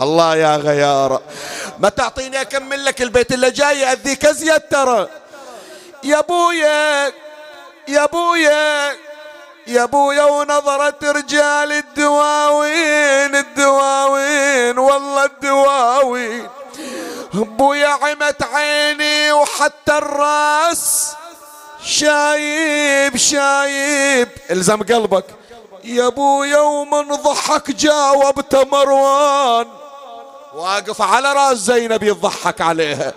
الله يا غيارة ما تعطيني أكمل لك البيت اللي جاي أذيك ازيد ترى يا أبويا يا أبويا يا أبويا ونظرة رجال الدواوين الدواوين والله الدواوين. أبويا عمت عيني وحتى الرأس. شايب شايب. إلزم قلبك. يا أبويا ومن ضحك جاوبت مروان. واقف على راس زينب يضحك عليها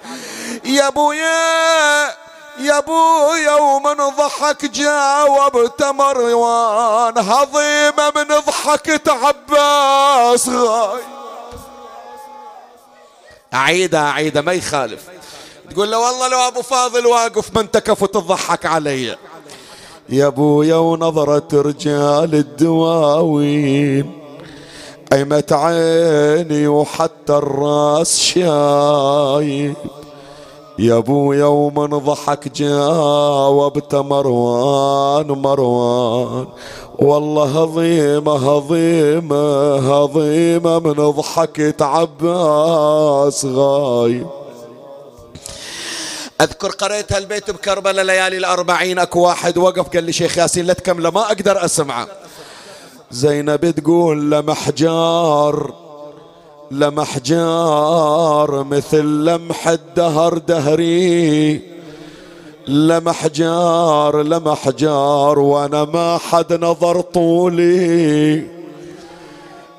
يا ابويا يا ابويا ومن ضحك جاوبت مروان هضيمه من ضحكة عباس غاي اعيدها اعيدها ما يخالف. تقول له والله لو أبو فاضل واقف ما انتكف وتضحك علي. يا ابويا ونظرة رجال الدواوين. عمت عيني وحتى الرأس شايب يا ابويا ومن ضحك جاوبت مروان مروان. والله هضيمة هضيمة هضيمة من ضحكة عباس غايب أذكر قريت هالبيت بكربلاء ليالي الأربعين أكو واحد وقف قال لي شيخ ياسين لا تكمله ما أقدر أسمعه. زينب تقول لمحجار لمحجار مثل لمح الدهر دهري. لمحجار لمحجار وأنا ما حد نظر طولي.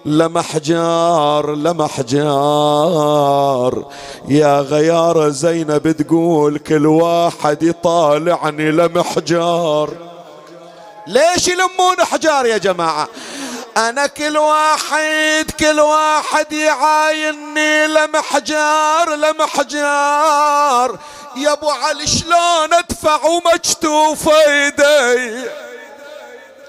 لمحجار لمحجار يا غيار زينب تقول كل واحد يطالعني لمحجار ليش يلمون حجار يا جماعة؟ أنا كل واحد كل واحد يعايني لمحجار لمحجار يا أبو علي شلون أدفع ومكتوف ايدي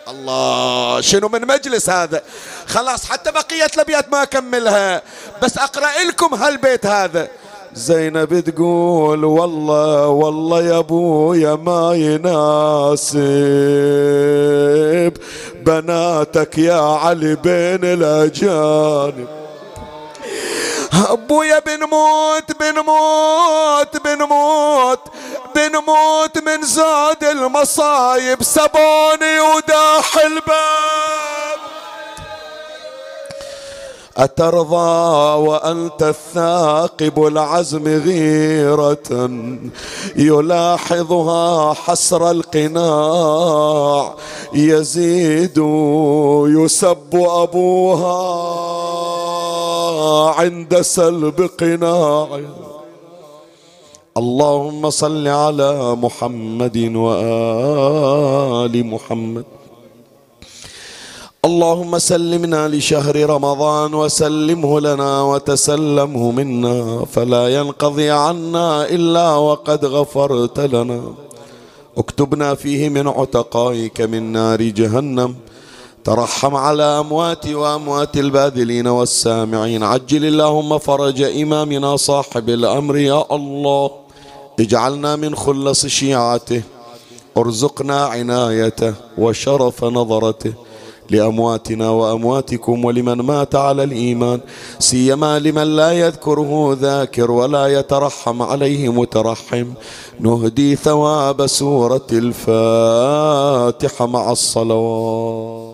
الله شنو من مجلس هذا؟ خلاص حتى بقية الأبيات ما أكملها بس أقرأ لكم هالبيت هذا. زينب تقول والله والله يا أبويا ما يناسب. بناتك يا علي بين الأجانب. أبويا بنموت بنموت بنموت بنموت من زاد المصايب. سبوني وداح الباب. أترضى وأنت الثاقب العزم غيرة يلاحظها حسر القناع يزيد يسب أبوها عند سلب قناع. اللهم صل على محمد وآل محمد. اللهم سلمنا لشهر رمضان وسلمه لنا وتسلمه منا فلا ينقضي عنا إلا وقد غفرت لنا. اكتبنا فيه من عتقائك من نار جهنم. ترحم على امواتي وأموات الباذلين والسامعين. عجل اللهم فرج إمامنا صاحب الأمر يا الله. اجعلنا من خلص شيعته. ارزقنا عنايته وشرف نظرته. لأمواتنا وأمواتكم ولمن مات على الإيمان. سيما لمن لا يذكره ذاكر ولا يترحم عليه مترحم. نهدي ثواب سورة الفاتحة مع الصلوات.